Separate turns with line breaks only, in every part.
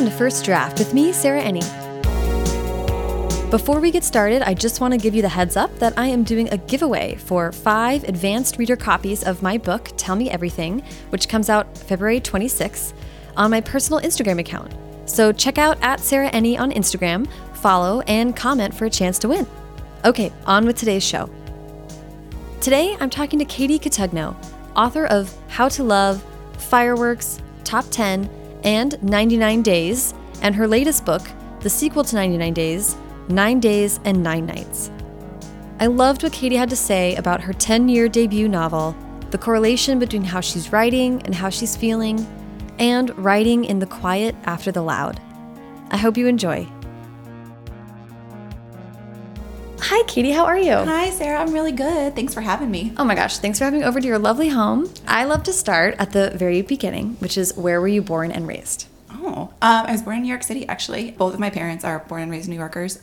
Welcome to First Draft with me, Sarah Enni. Before we get started, I just want to give you the heads up that I am doing a giveaway for five advanced reader copies of my book, Tell Me Everything, which comes out February 26th, on my personal Instagram account. So check out at Sarah Enni on Instagram, follow, and comment for a chance to win. Okay, on with today's show. Today, I'm talking to Katie Cotugno, author of How to Love, Fireworks, Top 10, and 99 Days, and her latest book, the sequel to 99 Days, Nine Days and Nine Nights. I loved what Katie had to say about her 10 year debut novel, the correlation between how she's writing and how she's feeling, and writing in the quiet after the loud. I hope you enjoy. Hi, Katie, how are you?
Hi, Sarah. I'm really good. Thanks for having me.
Oh my gosh, thanks for having me over to your lovely home. I love to start at the very beginning, which is where were you born and raised?
Oh, um, I was born in New York City, actually. Both of my parents are born and raised New Yorkers.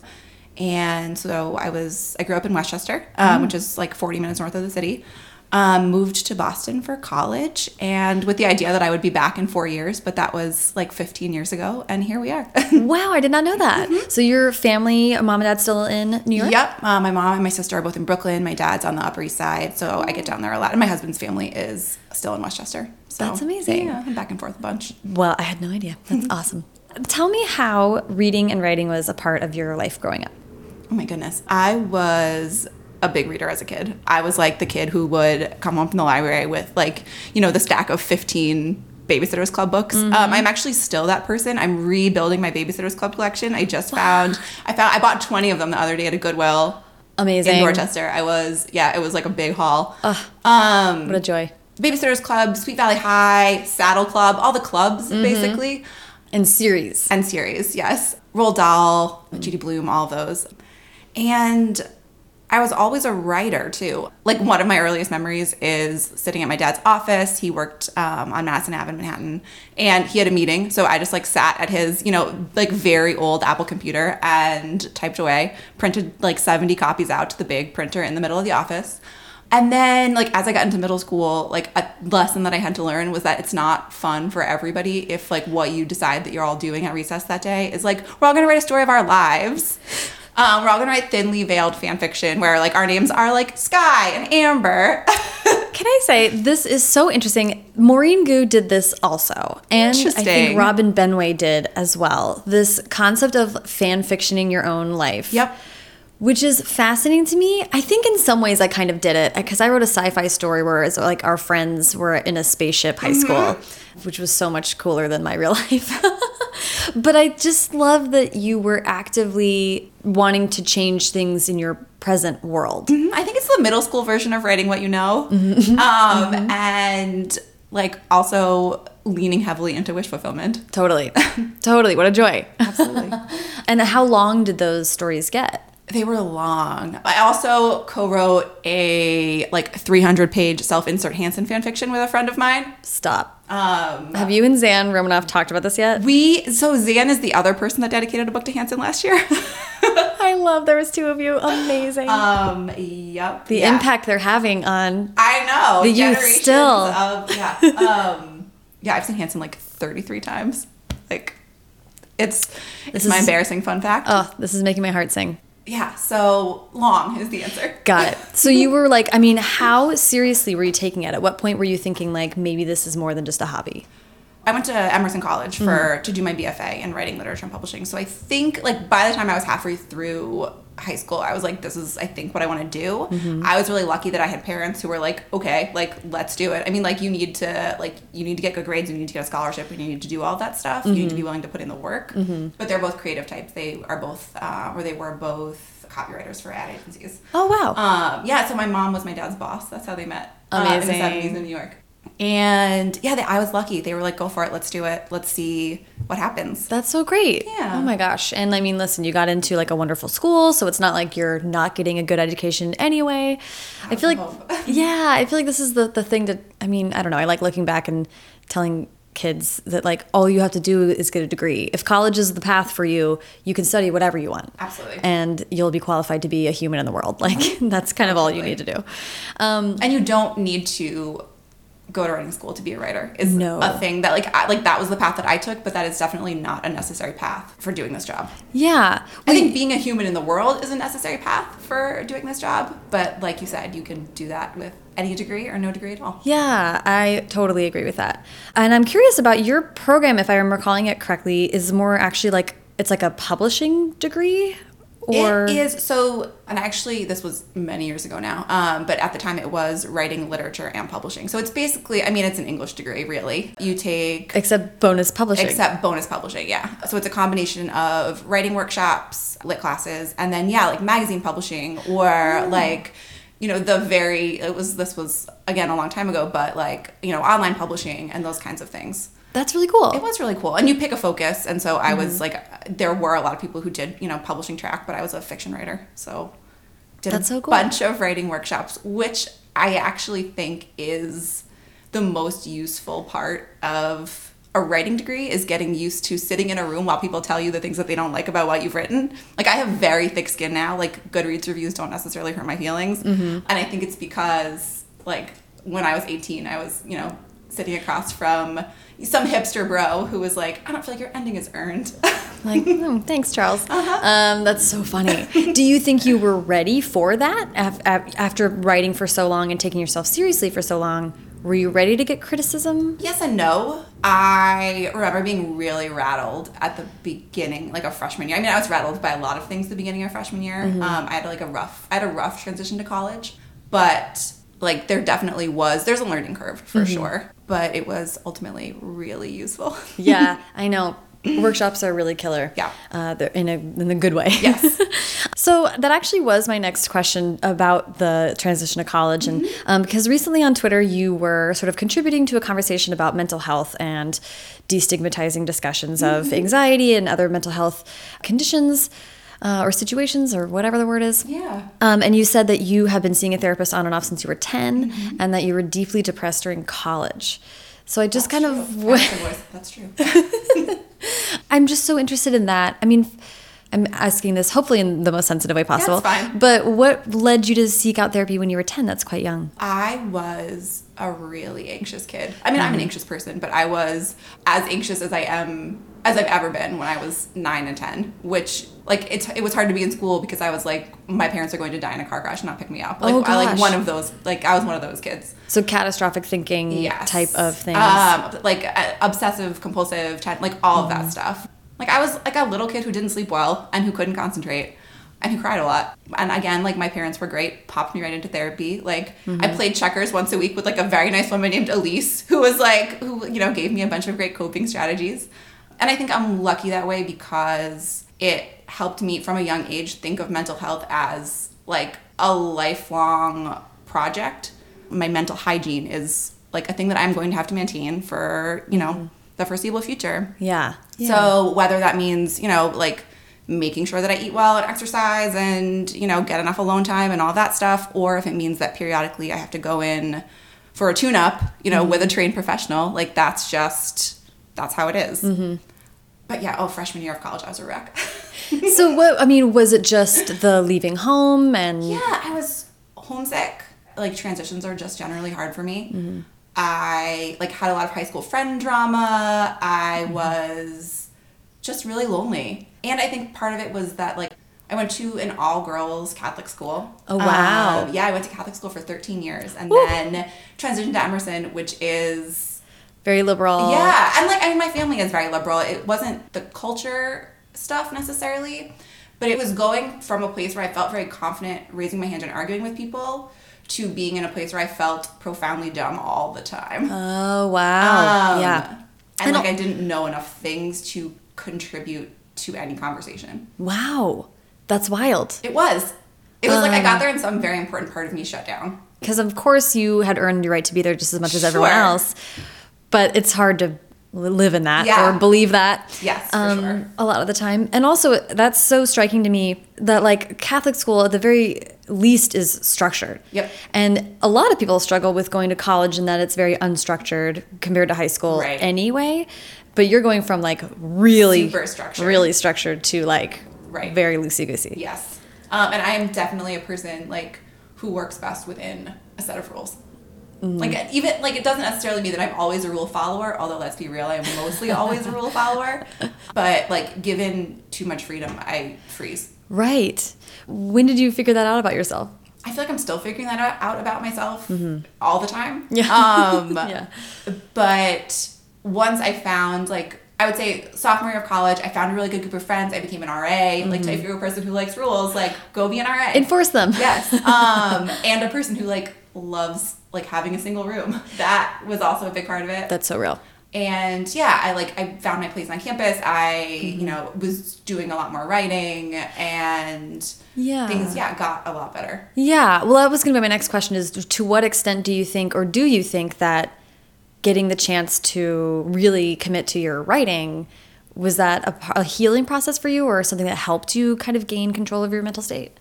And so I was, I grew up in Westchester, um, which is like 40 minutes north of the city. Um, moved to Boston for college and with the idea that I would be back in four years, but that was like 15 years ago, and here we are.
wow, I did not know that. So your family, mom and dad, still in New York?
Yep. Uh, my mom and my sister are both in Brooklyn. My dad's on the Upper East Side, so I get down there a lot. And my husband's family is still in Westchester. So
That's amazing.
Yeah, I'm back and forth a bunch.
Well, I had no idea. That's awesome. Tell me how reading and writing was a part of your life growing up.
Oh my goodness. I was a big reader as a kid. I was like the kid who would come home from the library with like, you know, the stack of 15 Babysitters Club books. Um, I'm actually still that person. I'm rebuilding my Babysitters Club collection. I just found, I found, I bought 20 of them the other day at a Goodwill
Amazing.
in Dorchester. I was, yeah, it was like a big haul. um,
What a joy.
Babysitters Club, Sweet Valley High, Saddle Club, all the clubs basically.
And series.
and series, yes. Roald Dahl, Judy Blume, all those. And I was always a writer too. Like one of my earliest memories is sitting at my dad's office. He worked um, on Madison Ave in Manhattan, and he had a meeting. So I just like sat at his, you know, like very old Apple computer and typed away, printed like seventy copies out to the big printer in the middle of the office. And then, like, as I got into middle school, like, a lesson that I had to learn was that it's not fun for everybody if, like, what you decide that you're all doing at recess that day is like, we're all gonna write a story of our lives. Um, we're all gonna write thinly veiled fan fiction where, like, our names are like Sky and Amber.
Can I say this is so interesting? Maurene Goo did this also, and I think Robin Benway did as well. This concept of fan fictioning your own life.
Yep.
Which is fascinating to me. I think in some ways I kind of did it because I wrote a sci-fi story where it's like our friends were in a spaceship high school, which was so much cooler than my real life. but I just love that you were actively wanting to change things in your present world. Mm-hmm.
I think it's the middle school version of writing what you know. Mm-hmm. Um, mm-hmm. and, like, also leaning heavily into wish fulfillment.
Totally. totally. What a joy.
Absolutely.
And how long did those stories get?
They were long. I also co-wrote a like 300 page self-insert Hanson fan fiction with a friend of mine.
Stop.
Um,
Have you and Zan Romanoff talked about this yet?
we so Zan is the other person that dedicated a book to Hanson last year.
I love there was two of you. Amazing.
um, yep.
the
yeah.
impact they're having on
I know
the youth still.
Of, yeah. Um, yeah. I've seen Hanson like 33 times. Like, it's this it's my embarrassing fun fact.
Oh, this is making my heart sing.
Yeah. So long is the answer.
Got it. So you were like, I mean, how seriously were you taking it? At what point were you thinking like maybe this is more than just a hobby?
I went to Emerson College mm-hmm. for to do my BFA in writing, literature, and publishing. So I think like by the time I was halfway through high school, I was like, this is I think what I want to do. I was really lucky that I had parents who were like, okay, like let's do it. I mean, like you need to like you need to get good grades, you need to get a scholarship, and you need to do all that stuff. You need to be willing to put in the work. But they're both creative types. They are both, uh, or they were both copywriters for ad agencies.
Oh wow.
Um, yeah, so my mom was my dad's boss. That's how they met. uh,
Amazing.
in the 70s in New York. And yeah, they, I was lucky. They were like, go for it. Let's do it. Let's see what happens.
That's so great.
Yeah.
Oh my gosh. And I mean, listen, you got into like a wonderful school, so it's not like you're not getting a good education anyway. I feel like, yeah, I feel like this is the, the thing that, I mean, I don't know. I like looking back and telling kids that like all you have to do is get a degree. If college is the path for you, you can study whatever you want.
Absolutely.
And you'll be qualified to be a human in the world. Like that's kind of all you need to do. Um,
And you don't need to go to writing school to be a writer is
No.
a thing that like I, like that was the path that I took, but that is definitely not a necessary path for doing this job.
Yeah.
I think being a human in the world is a necessary path for doing this job, but like you said, you can do that with any degree or no degree at all.
Yeah, I totally agree with that. And I'm curious about your program, if I'm recalling it correctly, is more actually like it's like a publishing degree? Or
it is so, and actually, this was many years ago now. Um, but at the time, it was writing, literature, and publishing. So it's basically, I mean, it's an English degree, really. You take
except bonus publishing.
except bonus publishing, yeah. So it's a combination of writing workshops, lit classes, and then yeah, like magazine publishing or like you know the very it was this was again a long time ago, but like you know online publishing and those kinds of things.
That's really cool.
It was really cool, and you pick a focus. And so I was like, there were a lot of people who did you know publishing track, but I was a fiction writer, so did
That's
a
so cool.
bunch of writing workshops, which I actually think is the most useful part of a writing degree is getting used to sitting in a room while people tell you the things that they don't like about what you've written. Like I have very thick skin now. Like Goodreads reviews don't necessarily hurt my feelings,
Mm-hmm.
and I think it's because like when I was 18, I was you know sitting across from some hipster bro who was like, I don't feel like your ending is earned.
Like, oh, thanks, Charles.
Uh-huh.
Um, that's so funny. Do you think you were ready for that af- af- after writing for so long and taking yourself seriously for so long? Were you ready to get criticism?
Yes and no. I remember being really rattled at the beginning, like a freshman year. I mean, I was rattled by a lot of things at the beginning of freshman year. Um, I had like a rough, I had a rough transition to college, but like there definitely was. There's a learning curve for sure, but it was ultimately really useful.
Yeah, I know. Workshops are really killer.
Yeah.
uh, they're in a in a good way.
Yes.
so that actually was my next question about the transition to college, and um, because recently on Twitter you were sort of contributing to a conversation about mental health and destigmatizing discussions of anxiety and other mental health conditions. Uh, or situations, or whatever the word is.
Yeah.
Um, and you said that you have been seeing a therapist on and off since you were 10, and that you were deeply depressed during college. So I just kind of.
That's. That's true.
I'm just so interested in that. I mean, I'm asking this hopefully in the most sensitive way possible.
fine.
But what led you to seek out therapy when you were 10? That's quite young.
I was a really anxious kid. I mean, I'm an anxious person, but I was as anxious as I am as I've ever been when I was 9 and 10, which like it's it was hard to be in school because I was like my parents are going to die in a car crash and not pick me up. Like
Oh,
I like one of those like I was one of those kids.
So catastrophic thinking
Yes.
type of things.
Um like uh, obsessive compulsive ten- like all of
Mm-hmm.
that stuff. Like I was like a little kid who didn't sleep well and who couldn't concentrate and who cried a lot. And again, like my parents were great, popped me right into therapy. Like
Mm-hmm.
I played checkers once a week with like a very nice woman named Elise who was like who you know gave me a bunch of great coping strategies. And I think I'm lucky that way because it helped me from a young age think of mental health as like a lifelong project. My mental hygiene is like a thing that I'm going to have to maintain for, you know, the foreseeable future.
yeah.
So whether that means, you know, like making sure that I eat well and exercise and, you know, get enough alone time and all that stuff, or if it means that periodically I have to go in for a tune up, you know, with a mm-hmm. trained professional, like that's just, that's how it is. Mm-hmm. But yeah, oh, freshman year of college, I was a wreck.
so what, I mean, was it just the leaving home and.
Yeah, I was homesick. Like transitions are just generally hard for me. Mm-hmm. I like had a lot of high school friend drama. I mm-hmm. was just really lonely. And I think part of it was that like I went to an all girls Catholic school.
Oh, wow.
Um, yeah, I went to Catholic school for 13 years and
Woo.
then transitioned to Emerson, which is
Very liberal.
yeah, and like I mean, my family is very liberal. It wasn't the culture stuff necessarily, but it was going from a place where I felt very confident raising my hand and arguing with people to being in a place where I felt profoundly dumb all the time.
Oh, wow.
Um,
yeah.
and
And
like I didn't know enough things to contribute to any conversation.
Wow. That's wild.
It was. It was like I
Um,
got there and some very important part of me shut down.
Because, of course, you had earned your right to be there just as much as everyone else. But it's hard to live in that
Yeah.
or believe that.
Yes, for
um,
sure.
A lot of the time. And also, that's so striking to me that, like, Catholic school at the very least is structured.
Yep.
And a lot of people struggle with going to college and that it's very unstructured compared to high school
Right.
anyway. But you're going from, like, really,
Super structured.
really structured to, like,
Right.
very loosey goosey.
Yes. Um, and I am definitely a person like who works best within a set of rules. Like even like it doesn't necessarily mean that I'm always a rule follower. Although let's be real, I'm mostly always a rule follower. But like given too much freedom, I freeze.
Right. When did you figure that out about yourself?
I feel like I'm still figuring that out, out about myself all the time.
Yeah.
Um,
Yeah.
But once I found like I would say sophomore year of college, I found a really good group of friends. I became an RA. Like if you're a person who likes rules, like go be an RA.
Enforce them.
Yes. Um, and a person who like loves like having a single room. That was also a big part of it.
That's so real.
and yeah, I like I found my place on campus. I
Mm-hmm.
you know was doing a lot more writing and
Yeah.
things yeah got a lot better.
Yeah. Well, that was going to be my next question is to what extent do you think or do you think that getting the chance to really commit to your writing was that a healing process for you or something that helped you kind of gain control of your mental state?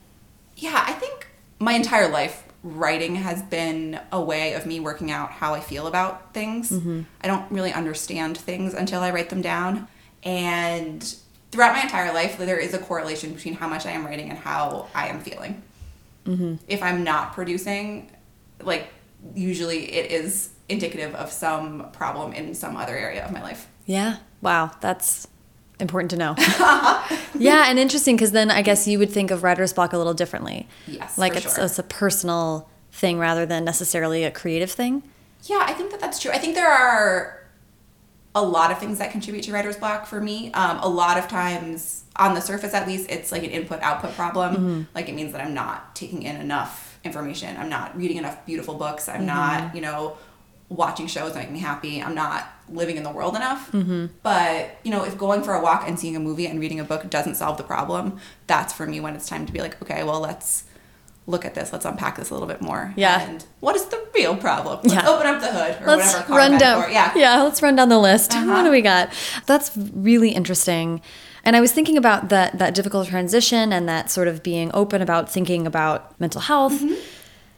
Yeah, I think my entire life writing has been a way of me working out how I feel about things. Mm-hmm. I don't really understand things until I write them down. And throughout my entire life, there is a correlation between how much I am writing and how I am feeling. Mm-hmm. If I'm not producing, like, usually it is indicative of some problem in some other area of my life.
Yeah. Wow. That's important to know. yeah. And interesting because then I guess you would think of writer's block a little differently.
Yes,
Like it's,
sure.
it's a personal thing rather than necessarily a creative thing.
Yeah, I think that that's true. I think there are a lot of things that contribute to writer's block for me. Um, a lot of times, on the surface at least, it's like an input output problem. Like it means that I'm not taking in enough information. I'm not reading enough beautiful books. I'm not, you know, watching shows that make me happy. I'm not living in the world enough. But, you know, if going for a walk and seeing a movie and reading a book doesn't solve the problem, that's for me when it's time to be like, okay, well, let's look at this. Let's unpack this a little bit more.
Yeah.
And what is the real problem? Let's
Yeah.
open up the hood or
Let's
whatever.
run down.
metaphor. Yeah.
yeah, let's run down the list.
Uh-huh.
What do we got? That's really interesting. And I was thinking about that that difficult transition and that sort of being open about thinking about mental health
Mm-hmm.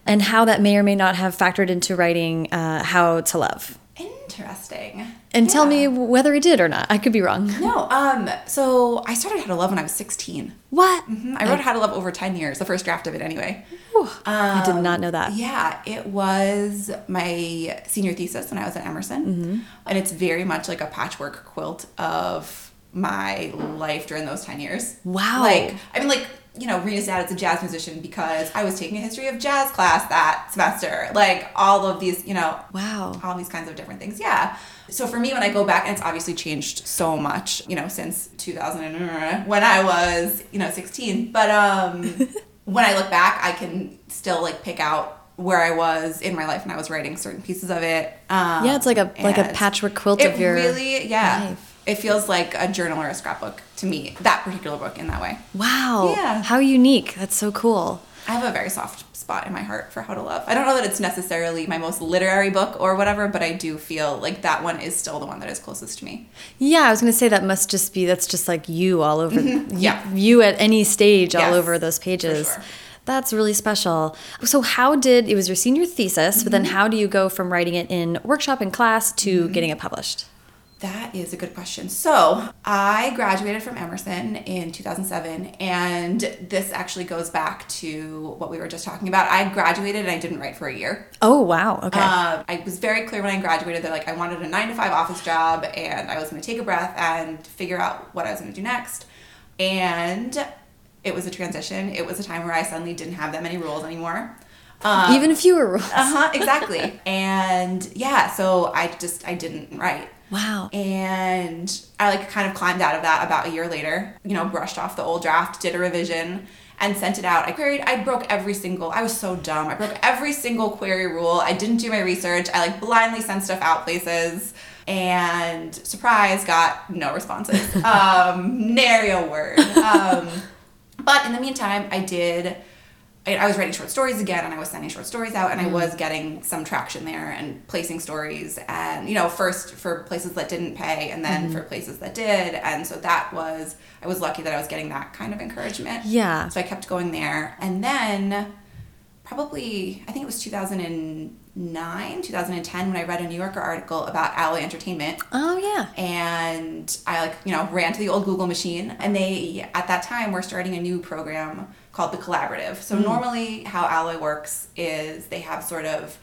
and how that may or may not have factored into writing uh, How to Love.
Interesting.
And tell me whether it did or not. I could be wrong.
No, um, so I started How to Love when I was 16.
What?
Mhm. I wrote How to Love over 10 years, the first draft of it anyway.
Whew. I did not know that.
Yeah, it was my senior thesis when I was at Emerson.
Mm-hmm.
And it's very much like a patchwork quilt of my life during those 10 years.
Wow.
Like, I mean, like, you know, sat as a jazz musician because I was taking a history of jazz class that semester. Like, all of these, you know,
Wow.
all these kinds of different things. Yeah. So for me, when I go back, and it's obviously changed so much, you know, since 2000 uh, when I was, you know, 16. But um, when I look back, I can still like pick out where I was in my life and I was writing certain pieces of it. Um,
Yeah, it's like a like a patchwork quilt of your
really, yeah.
life.
It feels like a journal or a scrapbook to me. That particular book in that way.
Wow.
Yeah.
How unique. That's so cool.
I have a very soft spot in my heart for How to Love. I don't know that it's necessarily my most literary book or whatever, but I do feel like that one is still the one that is closest to me.
Yeah, I was going to say that must just be that's just like you all over.
Yeah.
You, at any stage all over those pages.
sure.
That's really special. So how did it was your senior thesis, but then
Mm-hmm.
how do you go from writing it in workshop and class to getting it published?
That is a good question. So, I graduated from Emerson in 2007, and this actually goes back to what we were just talking about. I graduated and I didn't write for a year.
Oh, wow. Okay.
Uh, I was very clear when I graduated that like I wanted a nine to five office job, and I was going to take a breath and figure out what I was going to do next. And it was a transition. It was a time where I suddenly didn't have that many rules anymore. Um,
Even fewer rules.
uh huh, exactly. and yeah, so I just I didn't write.
Wow.
And I like kind of climbed out of that about a year later, you know, brushed off the old draft, did a revision, and sent it out. I queried, I broke every single, I was so dumb. I broke every single query rule. I didn't do my research. I like blindly sent stuff out places. And surprise, got no responses. um, nary a word. Um, but in the meantime, I did. I, I was writing short stories again, and I was sending short stories out, and I mm-hmm. was getting some traction there and placing stories, and you know, first for places that didn't pay, and then mm-hmm. for places that did, and so that was I was lucky that I was getting that kind of encouragement.
Yeah.
So I kept going there, and then probably I think it was 2009, 2010 when I read a New Yorker article about Alloy Entertainment
Oh, yeah.
and I like you know ran to the old Google machine and they at that time were starting a new program called the collaborative. So normally how Alloy works is they have sort of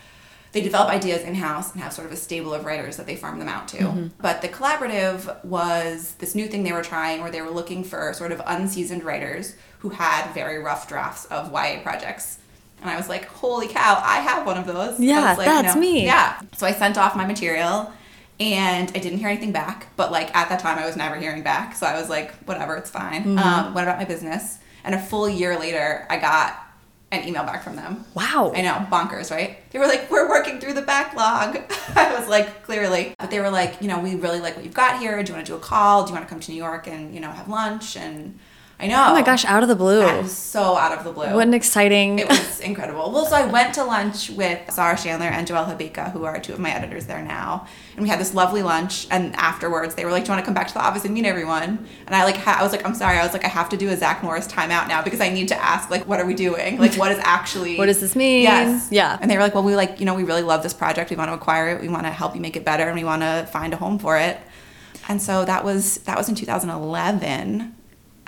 they develop ideas in house and have sort of a stable of writers that they farm them out to. But the collaborative was this new thing they were trying where they were looking for sort of unseasoned writers who had very rough drafts of YA projects. And I was like, holy cow, I have one of those.
Yeah,
like,
that's me.
Yeah. So I sent off my material and I didn't hear anything back. But like at that time, I was never hearing back. So I was like, whatever, it's fine.
Mm-hmm.
Um, went about my business. And a full year later, I got an email back from them.
Wow.
I know, bonkers, right? They were like, we're working through the backlog. I was like, clearly. But they were like, you know, we really like what you've got here. Do you want to do a call? Do you want to come to New York and, you know, have lunch? And I know.
Oh my gosh, out of the blue.
So out of the blue.
What an exciting.
It was incredible. Well, so I went to lunch with Sara Shandler and Joelle Hobeika, who are two of my editors there now, and we had this lovely lunch. And afterwards, they were like, "Do you want to come back to the office and meet everyone?" And I like, I was like, "I'm sorry." I was like, "I have to do a Zach Morris timeout now because I need to ask, like, what are we doing? Like, what is actually
What does this mean?
Yes,
Yeah.
And they were like, "Well, we like, you know, we really love this project. We want to acquire it. We want to help you make it better, and we want to find a home for it." And so that was that was in 2011,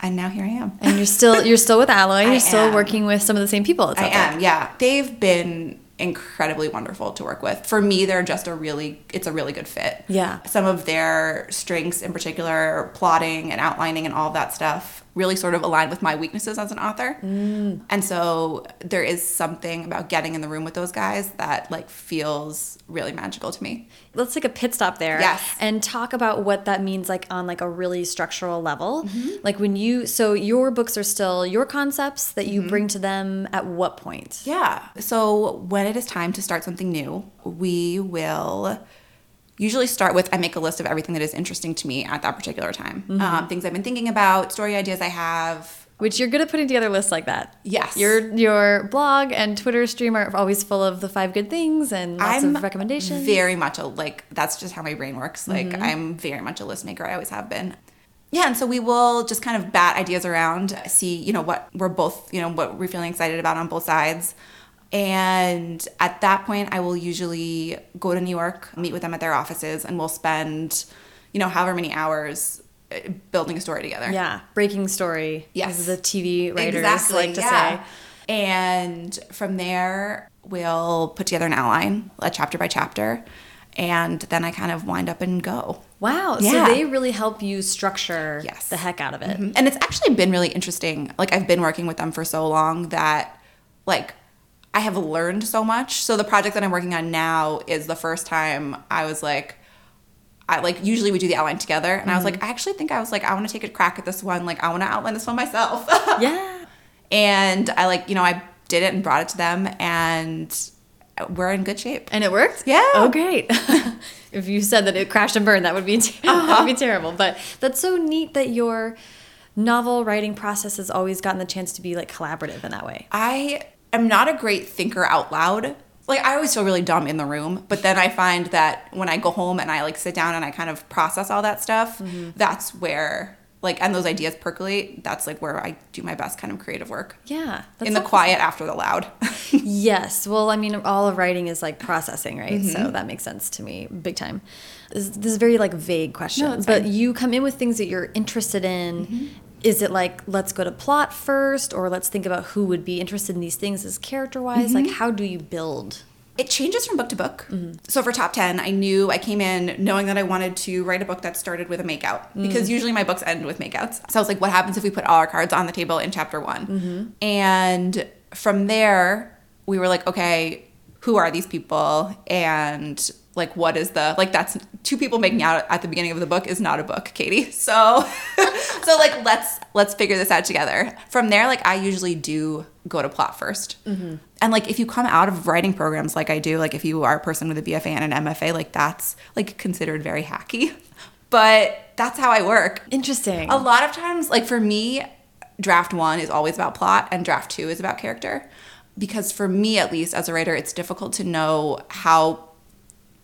and now here I am.
and you're still you're still with Alloy. You're
I
still
am.
working with some of the same people.
I am, yeah. They've been incredibly wonderful to work with. For me, they're just a really it's a really good fit.
Yeah.
Some of their strengths in particular, plotting and outlining and all that stuff, really sort of align with my weaknesses as an author.
Mm.
And so there is something about getting in the room with those guys that like feels really magical to me.
Let's take a pit stop there.
Yes.
And talk about what that means like on like a really structural level.
Mm-hmm.
Like when you so your books are still your concepts that you bring to them at what point?
Yeah. So when it is time to start something new, we will usually start with I make a list of everything that is interesting to me at that particular time.
Mm-hmm.
Um, things I've been thinking about, story ideas I have.
Which you're good at putting together lists like that.
Yes.
Your your blog and Twitter stream are always full of the five good things and lots
I'm
of recommendations.
Very much a like that's just how my brain works. Like
Mm-hmm.
I'm very much a list maker. I always have been. Yeah, and so we will just kind of bat ideas around, see, you know, what we're both, you know, what we're feeling excited about on both sides. And at that point, I will usually go to New York, meet with them at their offices, and we'll spend, you know, however many hours uh, building a story together.
yeah. Breaking story.
Yes.
As the TV writers like to
yeah.
say.
And from there, we'll put together an outline, a chapter by chapter, and then I kind of wind up and go.
Wow.
Yeah.
So they really help you structure
Yes.
The heck out of it.
And it's actually been really interesting. Like I've been working with them for so long that like I have learned so much. So the project that I'm working on now is the first time I was like I like usually we do the outline together and I was mm-hmm. like I actually think I was like I want to take a crack at this one. Like I want to outline this one myself.
Yeah.
and I like, you know, I did it and brought it to them and we're in good shape.
And it worked?
Yeah.
Oh, great. if you said that it crashed and burned, that would be that would be uh-huh. terrible. But that's so neat that your novel writing process has always gotten the chance to be like collaborative in that way.
I am not a great thinker out loud. Like I always feel really dumb in the room, but then I find that when I go home and I like sit down and I kind of process all that stuff, that's where like and those ideas percolate. That's like where I do my best kind of creative work.
Yeah.
In the quiet after the loud.
Yes. Well, I mean, all of writing is like processing, right?
Mm-hmm.
So that makes sense to me, big time. This, this is a very like vague question,
No,
but
fine. Mm-hmm.
you come in with things that you're interested in. Is it like let's go to plot first, or let's think about who would be interested in these things as character wise?
Mm-hmm.
Like, how do you build?
it changes from book to book. Mm-hmm. So for top 10, I knew I came in knowing that I wanted to write a book that started with a makeout mm-hmm. because usually my books end with makeouts. So I was like, what happens if we put all our cards on the table in chapter one? Mm-hmm. And from there, we were like, okay, who are these people? And like, what is the, like, that's two people making out at the beginning of the book is not a book, Katie. So, so like, let's, let's figure this out together. From there, like, I usually do go to plot 1st mm-hmm. And like if you come out of writing programs like I do, like if you are a person with a BFA and an MFA, like that's like considered very hacky. But that's how I work.
Interesting.
A lot of times, like for me, draft one is always about plot and draft two is about character. Because for me, at least as a writer, it's difficult to know how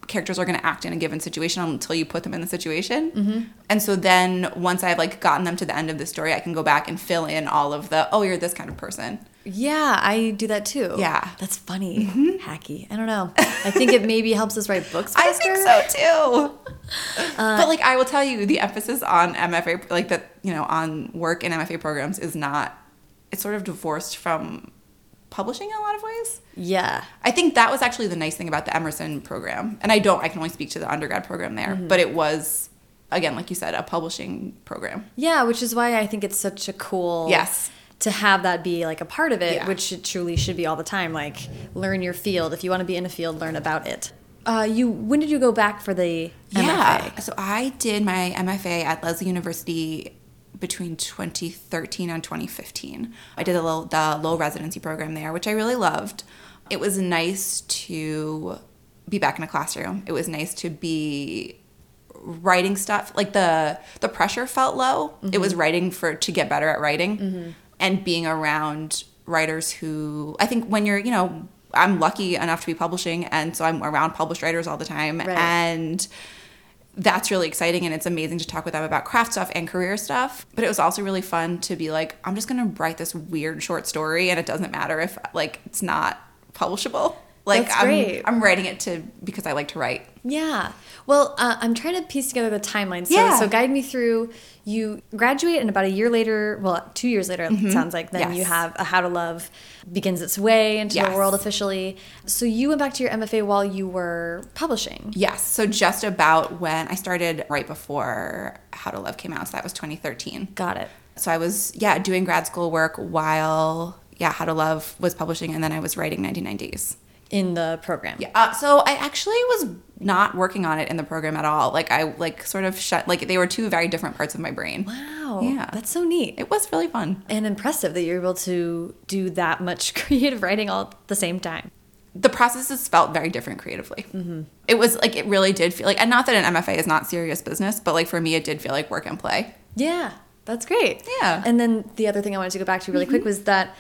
characters are going to act in a given situation until you put them in the situation. Mm-hmm. And so then once I've like gotten them to the end of the story, I can go back and fill in all of the, oh, you're this kind of person.
Yeah, I do that too.
Yeah.
That's funny. Mm-hmm. Hacky. I don't know. I think it maybe helps us write books
I think so too. Uh, but like I will tell you, the emphasis on MFA, like that, you know, on work in MFA programs is not. It's sort of divorced from publishing in a lot of ways.
Yeah.
I think that was actually the nice thing about the Emerson program. And I don't, I can only speak to the undergrad program there,
Mm-hmm.
but it was, again, like you said, a publishing program.
Yeah, which is why I think it's such a cool
Yes.
to have that be like a part of it,
Yeah.
which it truly should be all the time. Like learn your field. If you want to be in a field, learn about it. Uh, you when did you go back for the MFA? Yeah.
So I did my MFA at Lesley University between 2013 and 2015. I did a little, the low residency program there, which I really loved. It was nice to be back in a classroom. It was nice to be writing stuff like the the pressure felt low it was mm-hmm. writing for to get better at writing mm-hmm. and being around writers who i think when you're you know i'm lucky enough to be publishing and so i'm around published writers all the time
Right.
and that's really exciting and it's amazing to talk with them about craft stuff and career stuff but it was also really fun to be like i'm just going to write this weird short story and it doesn't matter if like it's not publishable like
That's
I'm. I'm writing it to because i like to write
Yeah. Well, uh, I'm trying to piece together the timeline. So,
Yeah.
so guide me through. You graduate, and about a year later, well, two years later, it sounds like, then you
Mm-hmm.
Have a How to Love begins its way into the world officially. So you went back to your MFA while you were publishing.
Yes. So just about when I started right before How to Love came out. So that was 2013.
Got it.
So I was, yeah, doing grad school work while, yeah, How to Love was publishing. And then I was writing 99 Days.
In the program.
Yeah. Uh, so I actually was not working on it in the program at all. Like I like sort of shut, like they were two very different parts of my brain.
Wow.
Yeah.
That's so neat.
It was really fun.
and impressive that you're able to do that much creative writing all at the same time.
the process processes felt very different creatively. It was like it really did feel like, and not that an MFA is not serious business, but like for me, it did feel like work and play.
Yeah, that's great.
Yeah.
And then the other thing I wanted to go back to really quick was that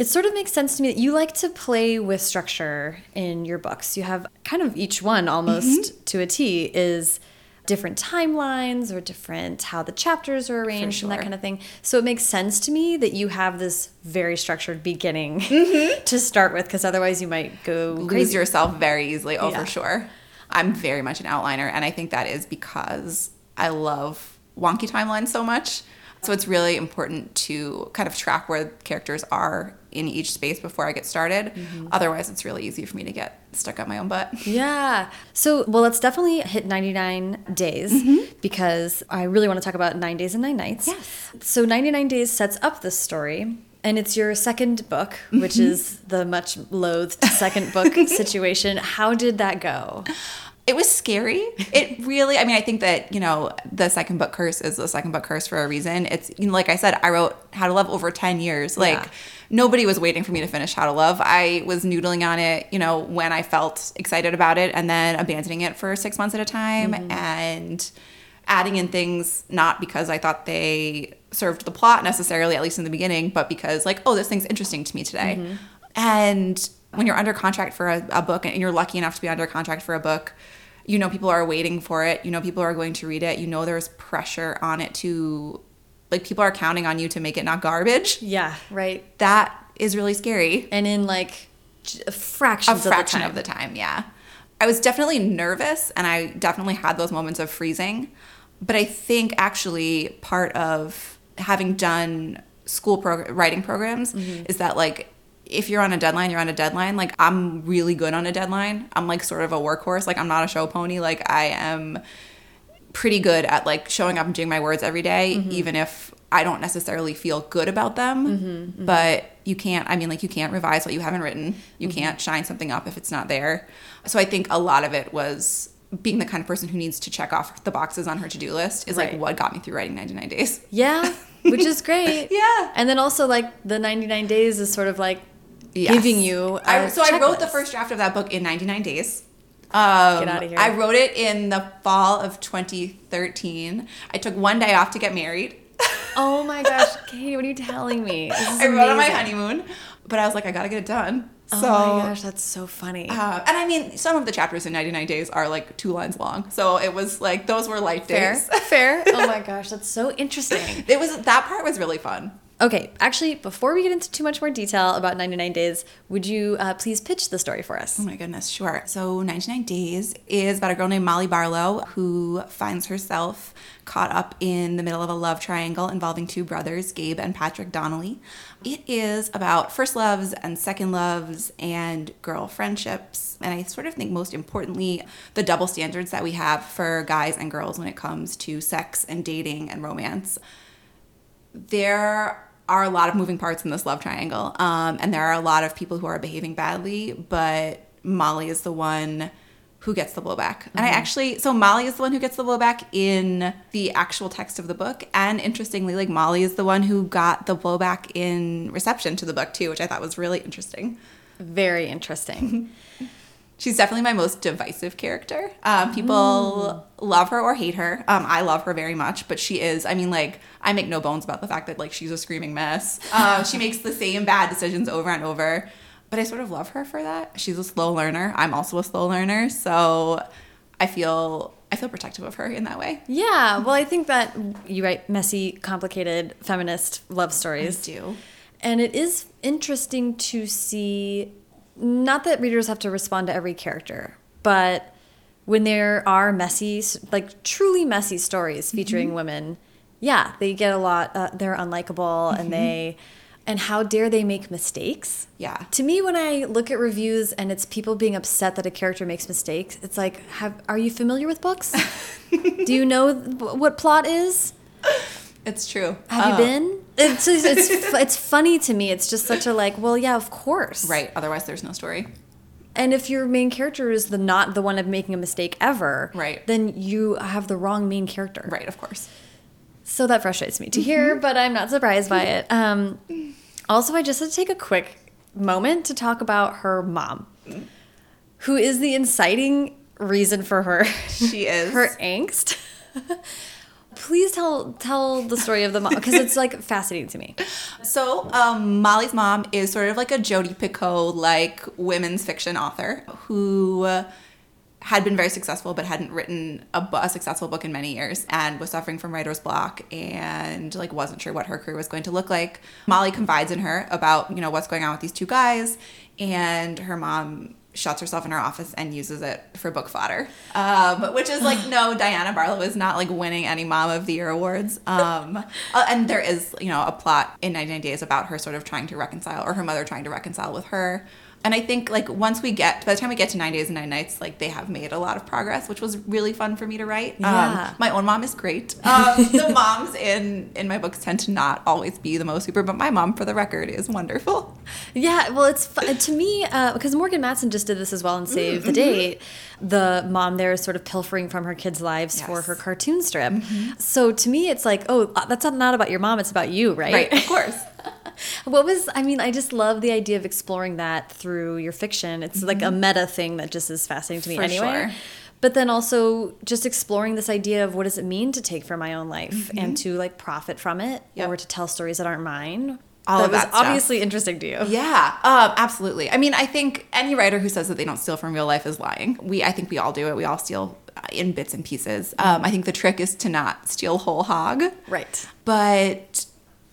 it sort of makes sense to me that you like to play with structure in your books. You have kind of each one almost mm-hmm. to a T is different timelines or different how the chapters are arranged and that kind of thing. So it makes sense to me that you have this very structured beginning mm-hmm. to start with because otherwise you might go
Lose
crazy.
yourself very easily. Oh,
Yeah.
for sure. I'm very much an outliner, and I think that is because I love wonky timelines so much. So it's really important to kind of track where characters are in each space before I get started. Mm-hmm. Otherwise, it's really easy for me to get stuck up my own butt.
Yeah. So, well, let's definitely hit 99 days mm-hmm. because I really want to talk about Nine Days and Nine Nights.
Yes.
So, 99 Days sets up this story. And it's your second book, which mm-hmm. is the much loathed second book situation. How did that go?
It was scary. It really, I mean, I think that, you know, the second book curse is the second book curse for a reason. It's, you know, like I said, I wrote How to Love over 10 years. Like,
Yeah.
nobody was waiting for me to finish How to Love. I was noodling on it, you know, when I felt excited about it and then abandoning it for six months at a time mm-hmm. and adding in things not because I thought they served the plot necessarily, at least in the beginning, but because, like, oh, this thing's interesting to me today. Mm-hmm. And when you're under contract for a, a book and you're lucky enough to be under contract for a book, you know people are waiting for it. You know people are going to read it. You know there's pressure on it to, like, people are counting on you to make it not garbage.
Yeah, right.
That is really scary.
And in like j-
A
fractions
fraction
of
of
the
the
time.
yeah. I was definitely nervous and I definitely had those moments of freezing. But I think actually part of having done school prog- writing programs mm-hmm. is that like if you're on a deadline, you're on a deadline. Like I'm really good on a deadline. I'm like sort of a workhorse. Like I'm not a show pony. Like I am pretty good at like showing up and doing my words every day, mm-hmm. even if I don't necessarily feel good about them. Mm-hmm, mm-hmm. But you can't, I mean, like, you can't revise what you haven't written. You can't shine something up if it's not there. So I think a lot of it was being the kind of person who needs to check off the boxes on her to do list is
Right.
like what got me through writing 99 days.
Yeah, which is great.
Yeah.
And then also, like, the 99 days is sort of like
Yes.
giving you.
I, so I wrote the first draft of that book in 99 days. Um,
Get outta here.
I wrote it in the fall of 2013. I took one day off to get married.
Oh my gosh, Katie, what are you telling me?
I wrote on my honeymoon, but I was like, I gotta get it done.
Oh
so,
my gosh, that's so funny.
uh, and I mean, some of the chapters in 99 Days are like two lines long. So it was like, those were life
Fair,
days.
fair. Oh my gosh, that's so interesting.
It was, that part was really fun.
Okay, actually, before we get into too much more detail about 99 Days, would you uh, please pitch the story for us?
Oh my goodness, sure. So 99 Days is about a girl named Molly Barlow who finds herself caught up in the middle of a love triangle involving two brothers, Gabe and Patrick Donnelly. It is about first loves and second loves and girl friendships. And I sort of think most importantly, the double standards that we have for guys and girls when it comes to sex and dating and romance. There are a lot of moving parts in this love triangle. Um, and there are a lot of people who are behaving badly, but Molly is the one who gets the blowback. And I actually, so Molly is the one who gets the blowback in the actual text of the book. And interestingly, like Molly is the one who got the blowback in reception to the book too, which I thought was really interesting.
Very interesting.
She's definitely my most divisive character. Um, people love her or hate her. Um, I love her very much, but she is. I mean, like I make no bones about the fact that like she's a screaming mess. Um, she makes the same bad decisions over and over, but I sort of love her for that. She's a slow learner. I'm also a slow learner, so I feel I feel protective of her in that way.
yeah, well, I think that you write messy, complicated, feminist love stories.
do.
And it is interesting to see, not that readers have to respond to every character, but when there are messy, like truly messy stories featuring women, yeah, they get a lot, uh, they're unlikable and they, and how dare they make mistakes?
Yeah.
To me, when I look at reviews and it's people being upset that a character makes mistakes, it's like, have, are you familiar with books? Do you know what plot is?
It's true.
Have
Uh,
you been? It's it's it's funny to me. It's just such a like, well, yeah, of course.
Right. Otherwise, there's no story.
And if your main character is the not the one of making a mistake ever,
Right.
then you have the wrong main character.
Right. Of course.
So that frustrates me to hear, but I'm not surprised by it. Um, also, I just had to take a quick moment to talk about her mom, who is the inciting reason for her
She is.
her angst. Please tell tell the story of the mom because it's like fascinating to me.
So, um, Molly's mom is sort of like a Jodi Picoult like women's fiction author who had been very successful but hadn't written a, a successful book in many years and was suffering from writer's block and like wasn't sure what her career was going to look like. Molly confides in her about, you know, what's going on with these two guys and her mom shuts herself in her office and uses it for book fodder. Um, which is like no, Diana Barlow is not like winning any mom of the year awards. Um, uh, and there is, you know, a plot in 99 Days about her sort of trying to reconcile or her mother trying to reconcile with her. And I think like once we get by the time we get to nine days and nine nights, like they have made a lot of progress, which was really fun for me to write.
Yeah.
Um, my own mom is great. Um, the moms in in my books tend to not always be the most super, but my mom, for the record, is wonderful.
Yeah, well, it's to me because Morgan Matson just did this as well in Save
Mm-hmm.
the Date. The mom there is sort of pilfering from her kids' lives for
Yes. Mm-hmm.
her cartoon strip. So to me, it's like, oh, that's not- not about your mom; it's about you, right?
Right, of course.
What was I mean? I just love the idea of exploring that through your fiction. It's like a meta thing that just is fascinating to me
Mm-hmm. For
anyway.
sure.
But then also just exploring this idea of what does it mean to take from my own life and to like profit from it
Mm-hmm. Yep.
or to tell stories that aren't mine.
All
that
of
was
that stuff.
obviously interesting to you.
Yeah, um, absolutely. I mean, I think any writer who says that they don't steal from real life is lying. We, I think we all do it. We all steal uh, in bits and pieces. Um, I think the trick is to not steal whole hog.
Right.
But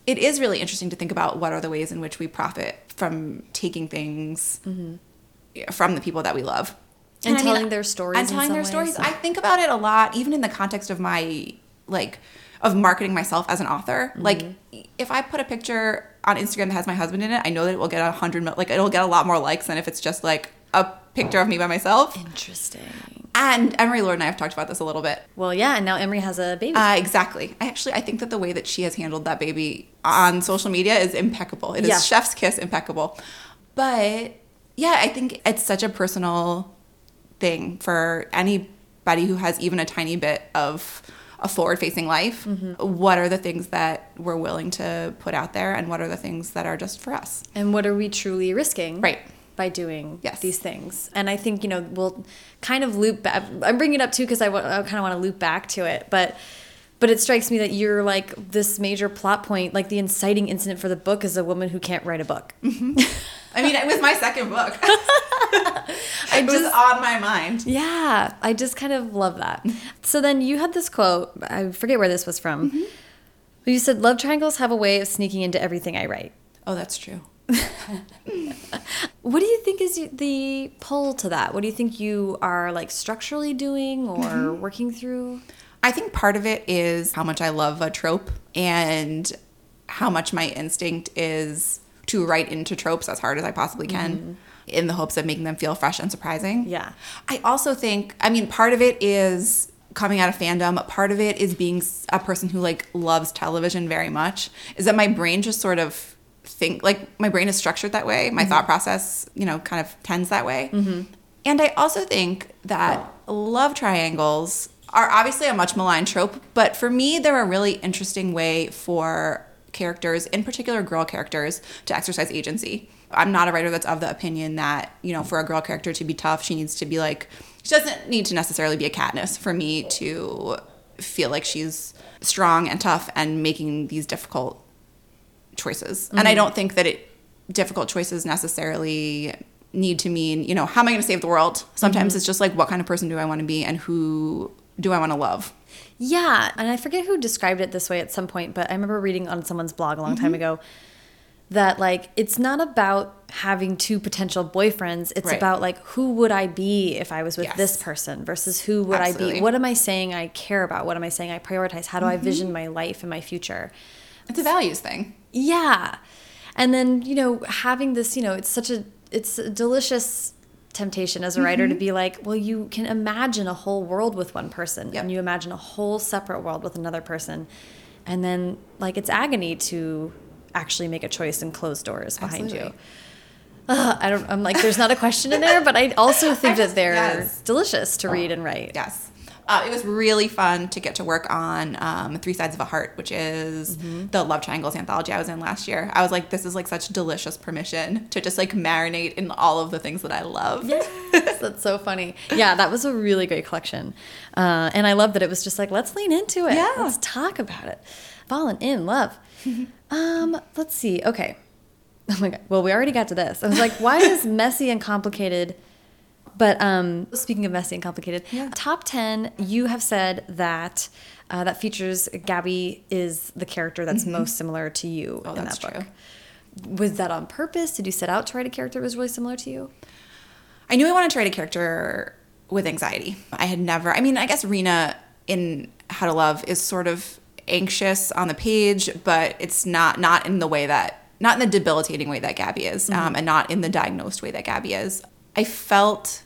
it is really interesting to think about what are the ways in which we profit from taking things from the people that we love.
And
I mean,
telling their stories
And
in
telling their
ways.
stories. I think about it a lot, even in the context of my, like, of marketing myself as an author.
Mm-hmm.
Like, if I put a picture on Instagram that has my husband in it, I know that it will get a hundred, mil- like, it'll get a lot more likes than if it's just like a picture of me by myself.
Interesting.
And Emery Lord and I have talked about this a little bit.
Well, yeah, and now Emery has a baby.
Uh, exactly. I actually I think that the way that she has handled that baby on social media is impeccable. It is
Yeah.
chef's kiss impeccable. But yeah, I think it's such a personal thing for anybody who has even a tiny bit of a forward facing life. What are the things that we're willing to put out there and what are the things that are just for us?
and what are we truly risking?
Right.
By doing
Yes.
these things. And I think, you know, we'll kind of loop back. I'm bringing it up too because I, I kind of want to loop back to it. But but it strikes me that you're like this major plot point, like the inciting incident for the book is a woman who can't write a book. Mm-hmm.
I mean, it was my second book.
I
it was
just-
on my mind.
Yeah, I just kind of love that. So then you had this quote, I forget where this was from. But you said love triangles have a way of sneaking into everything I write.
Oh, that's true.
What do you think is the pull to that? What do you think you are like structurally doing or
Mm-hmm.
working through?
I think part of it is how much I love a trope and how much my instinct is to write into tropes as hard as I possibly can in the hopes of making them feel fresh and surprising.
Yeah.
I also think, I mean, part of it is coming out of fandom, part of it is being a person who like loves television very much, is that my brain just sort of think like my brain is structured that way. My mm-hmm. thought process, you know, kind of tends that way. Mm-hmm. And I also think that love triangles are obviously a much maligned trope, but for me, they're a really interesting way for characters, in particular girl characters, to exercise agency. I'm not a writer that's of the opinion that, you know, for a girl character to be tough, she needs to be like, she doesn't need to necessarily be a Katniss for me to feel like she's strong and tough and making these difficult choices. And I don't think that it difficult choices necessarily need to mean, you know, how am I going to save the world? Sometimes it's just like what kind of person do I want to be and who do I want to love?
Yeah, and I forget who described it this way at some point, but I remember reading on someone's blog a long
Mm-hmm.
time ago that like it's not about having two potential boyfriends, it's
Right.
about like who would I be if I was with
Yes.
this person versus who would I be? What am I saying I care about? What am I saying I prioritize? How do I
Mm-hmm.
vision my life and my future?
It's a values thing.
Yeah. And then, you know, having this, you know, it's such a it's a delicious temptation as a writer
Mm-hmm.
to be like, well, you can imagine a whole world with one person
Yep.
and you imagine a whole separate world with another person. And then like it's agony to actually make a choice and close doors behind
Absolutely.
you. I don't I'm like there's not a question in there, but I also think
just-
that they're
yes.
delicious to read and write.
Yes. Uh, it was really fun to get to work on um, Three Sides of a Heart, which is the Love Triangles anthology I was in last year. I was like, this is like such delicious permission to just like marinate in all of the things that I love.
Yes, that's so funny. Yeah, that was a really great collection. Uh, and I love that it was just like, let's lean into it.
Yeah.
Let's talk about it. Fallen in love. um, let's see. Okay. Oh my God. Well, we already got to this. I was like, why is messy and complicated? But um, speaking of messy and complicated,
Yeah.
top 10, you have said that uh, that features Gabby is the character that's most similar to you.
Oh,
in
that's
that
true.
book. Was that on purpose? Did you set out to write a character that was really similar to you?
I knew I wanted to write a character with anxiety. I had never, I mean, I guess Reena in How to Love is sort of anxious on the page, but it's not not in the way that not in the debilitating way that Gabby is, um, and not in the diagnosed way that Gabby is. I felt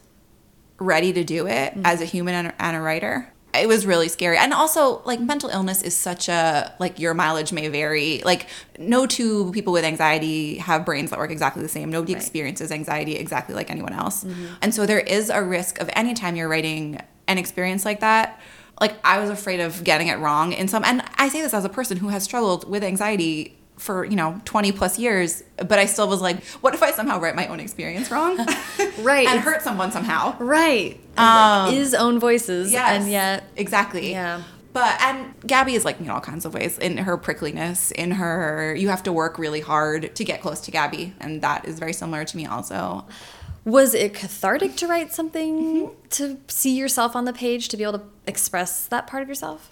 ready to do it mm-hmm. as a human and a, and a writer. It was really scary. And also, like, mm-hmm. mental illness is such a, like, your mileage may vary. Like, no two people with anxiety have brains that work exactly the same. Nobody
Right.
experiences anxiety exactly like anyone else. Mm-hmm. And so there is a risk of anytime you're writing an experience like that. Like, I was afraid of getting it wrong in some, and I say this as a person who has struggled with anxiety for, you know, 20 plus years, but I still was like, what if I somehow write my own experience wrong?
Right.
and hurt someone somehow.
Right.
Um,
like, his own voices.
Yes.
And yet,
exactly.
Yeah.
But and Gabby is like me in all kinds of ways. In her prickliness, in her you have to work really hard to get close to Gabby, and that is very similar to me also.
was it cathartic to write something
Mm-hmm.
to see yourself on the page, to be able to express that part of yourself?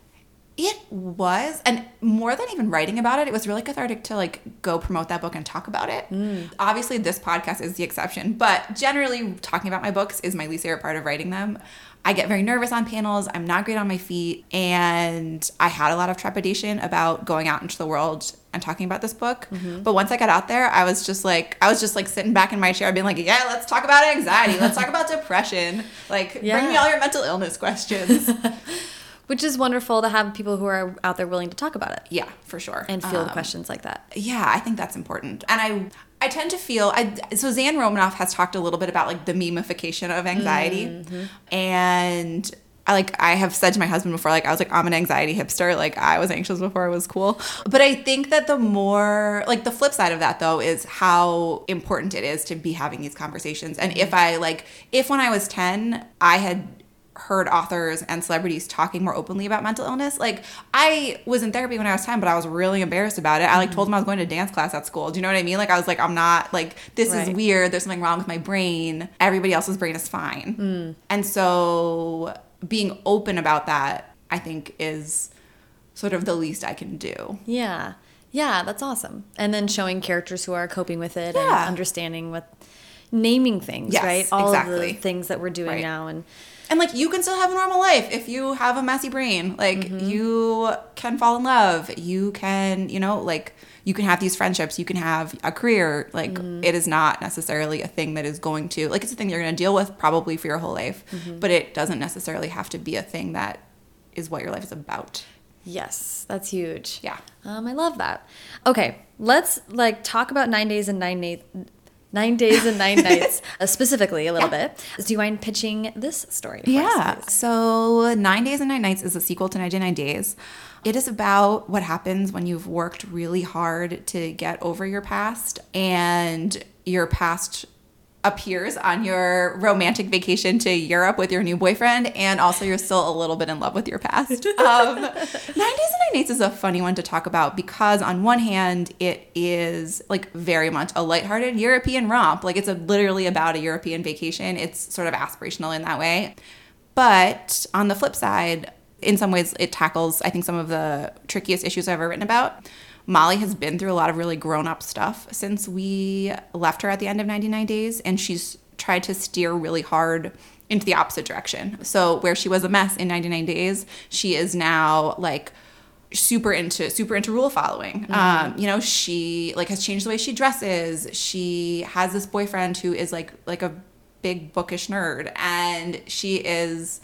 It was, and more than even writing about it, it was really cathartic to like go promote that book and talk about it. Mm. Obviously, this podcast is the exception, but generally, talking about my books is my least favorite part of writing them. I get very nervous on panels. I'm not great on my feet, and I had a lot of trepidation about going out into the world and talking about this book. Mm-hmm. But once I got out there, I was just like, I was just like sitting back in my chair, being like, "Yeah, let's talk about anxiety. Let's talk about depression. Like, bring me all your mental illness questions."
Which is wonderful to have people who are out there willing to talk about it
yeah, for sure.
and field
Um,
questions like that.
yeah i think that's important and i i tend to feel i so zan romanoff has talked a little bit about like the memification of anxiety and I like I have said to my husband before, like I was like I'm an anxiety hipster, like I was anxious before I was cool. But I think that the more like the flip side of that though is how important it is to be having these conversations. And if I like if when I was 10 I had heard authors and celebrities talking more openly about mental illness. Like I was in therapy when I was 10, but I was really embarrassed about it. I like told them I was going to dance class at school. Do you know what I mean? Like I was like, I'm not like this
Right.
is weird. There's something wrong with my brain. Everybody else's brain is fine. Hmm. And so being open about that, I think is sort of the least I can do.
Yeah. Yeah, that's awesome. And then showing characters who are coping with it and understanding what naming things,
Yes,
right? All of
exactly.
the things that we're doing
Right.
now and
And like you can still have a normal life if you have a messy brain. Like
Mm-hmm.
you can fall in love. You can, you know, like you can have these friendships. You can have a career. Like
Mm-hmm.
it is not necessarily a thing that is going to like it's a thing you're going to deal with probably for your whole life,
Mm-hmm.
but it doesn't necessarily have to be a thing that is what your life is about.
yes, that's huge.
Yeah.
Um, I love that. Okay, let's like talk about nine days and nine nights. Nine days and nine nights, uh, specifically a little bit. Do you mind pitching this story? us,
Yeah.
please?
So, Nine Days and Nine Nights is a sequel to 99 Days. It is about what happens when you've worked really hard to get over your past and your past appears on your romantic vacation to Europe with your new boyfriend, and also you're still a little bit in love with your past. Um, Nine Days and Nine Nights is a funny one to talk about because, on one hand, it is like very much a lighthearted European romp. Like it's a, literally about a European vacation. It's sort of aspirational in that way. But on the flip side, in some ways, it tackles, I think, some of the trickiest issues I've ever written about. Molly has been through a lot of really grown up stuff since we left her at the end of 99 Days, and she's tried to steer really hard into the opposite direction. So, where she was a mess in 99 Days, she is now like, super into super into rule following. Um you know she like has changed the way she dresses. She has this boyfriend who is like like a big bookish nerd and she is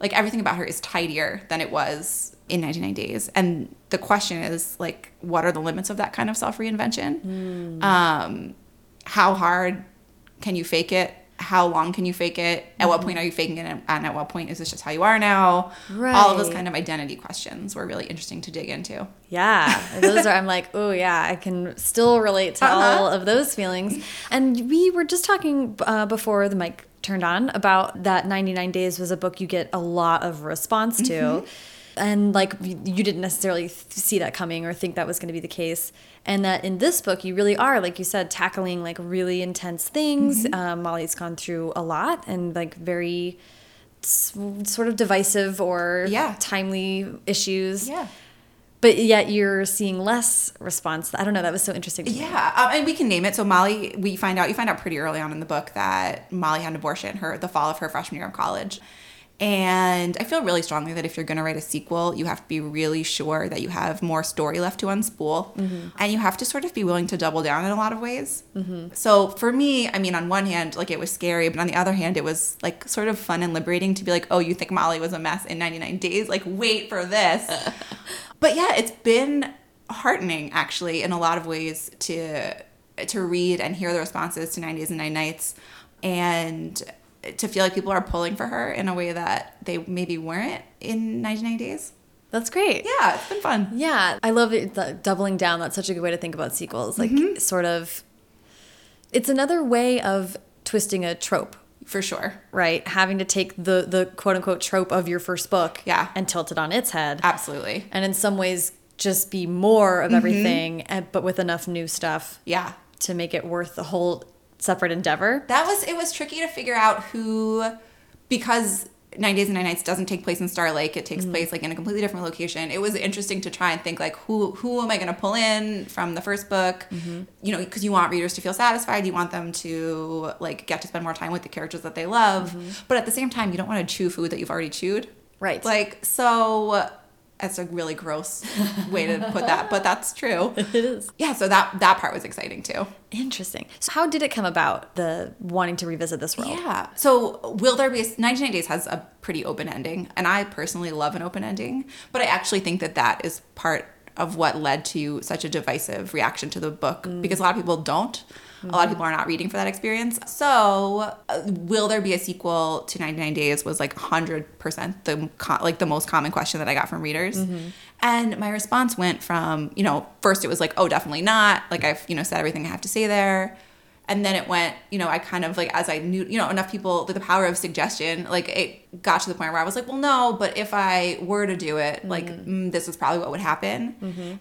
like everything about her is tidier than it was in 99 days. And the question is like what are the limits of that kind of self reinvention um how hard can you fake it? How long can you fake it? At what point are you faking it? And at what point is this just how you are now? All of those kind of identity questions were really interesting to dig into.
Yeah, those are. I'm like, oh yeah, I can still relate to
Uh-huh.
all of those feelings. And we were just talking uh, before the mic turned on about that 99 Days was a book you get a lot of response to,
Mm-hmm.
And like you didn't necessarily see that coming or think that was going to be the case. And that in this book, you really are, like you said, tackling like really intense things.
Mm-hmm.
Um, Molly's gone through a lot and like very sort of divisive or
Yeah.
timely issues.
yeah
But yet you're seeing less response. I don't know. That was so interesting.
Yeah, um, and we can name it. So Molly, we find out you find out pretty early on in the book that Molly had an abortion her the fall of her freshman year of college. And I feel really strongly that if you're going to write a sequel, you have to be really sure that you have more story left to unspool, mm-hmm. and you have to sort of be willing to double down in a lot of ways. Mm-hmm. So for me, I mean, on one hand, like it was scary, but on the other hand, it was like sort of fun and liberating to be like, oh, you think Molly was a mess in 99 days? Like, wait for this. but yeah, it's been heartening actually in a lot of ways to to read and hear the responses to 9 days and 9 nights and to feel like people are pulling for her in a way that they maybe weren't in 99 days.
That's great.
Yeah, it's been fun.
Yeah, I love it. The doubling down. That's such a good way to think about sequels. Like,
Mm-hmm.
sort of, it's another way of twisting a trope,
For sure.
right? Having to take the the quote unquote trope of your first book,
Yeah.
and tilt it on its head,
Absolutely.
and in some ways just be more
Mm-hmm.
of everything, and, but with enough new stuff
Yeah.
to make it worth the whole separate endeavor.
That was it was tricky to figure out who because Nine Days and Nine Nights doesn't take place in Star Lake. It takes mm-hmm. place like in a completely different location. It was interesting to try and think like who who am I going to pull in from the first book? Mm-hmm. You know, because you want readers to feel satisfied. You want them to like get to spend more time with the characters that they love. Mm-hmm. But at the same time, you don't want to chew food that you've already chewed.
Right.
Like so. That's a really gross way to put that, but that's true.
It is
Yeah, so that that part was exciting too.
interesting. So, how did it come about? The wanting to revisit this world.
Yeah. So, will there be a 99 Days has a pretty open ending, and I personally love an open ending, but I actually think that that is part of what led to such a divisive reaction to the book mm. because a lot of people don't. A lot of people are not reading for that experience. So, uh, will there be a sequel to 99 Days was like 100% the co- like the most common question that I got from readers. And my response went from, you know, first it was like, "Oh, definitely not." Like I've, you know, said everything I have to say there and then it went you know i kind of like as i knew you know enough people the power of suggestion like it got to the point where i was like well no but if i were to do it like mm, this is probably what would happen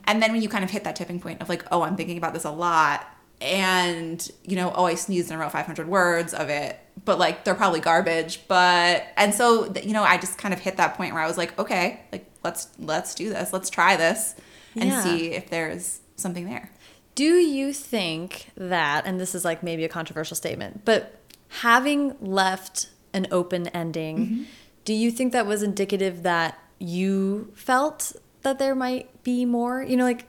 and then when you kind of hit that tipping point of like oh i'm thinking about this a lot and you know oh i sneezed and wrote 500 words of it but like they're probably garbage but and so you know i just kind of hit that point where i was like okay like let's let's do this. Let's try this and
Yeah.
see if there's something there.
Do you think that, and this is like maybe a controversial statement, but having left an open ending, mm-hmm. do you think that was indicative that you felt that there might be more? You know, like,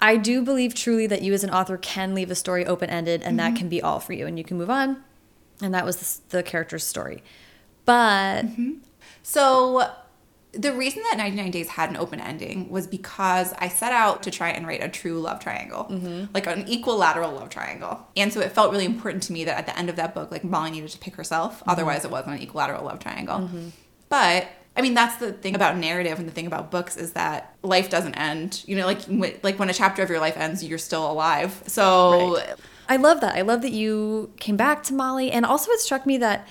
I do believe truly that you as an author can leave a story open ended and that mm-hmm. can be all for you and you can move on. And that was the, the character's story. But mm-hmm.
So the reason that 99 Days had an open ending was because I set out to try and write a true love triangle, mm-hmm. like an equilateral love triangle. And so it felt really important to me that at the end of that book, like Molly needed to pick herself. Otherwise, it wasn't an equilateral love triangle. But I mean, that's the thing about narrative and the thing about books is that life doesn't end. You know, like like when a chapter of your life ends, you're still alive. So
I love that. I love that you came back to Molly. And also, it struck me that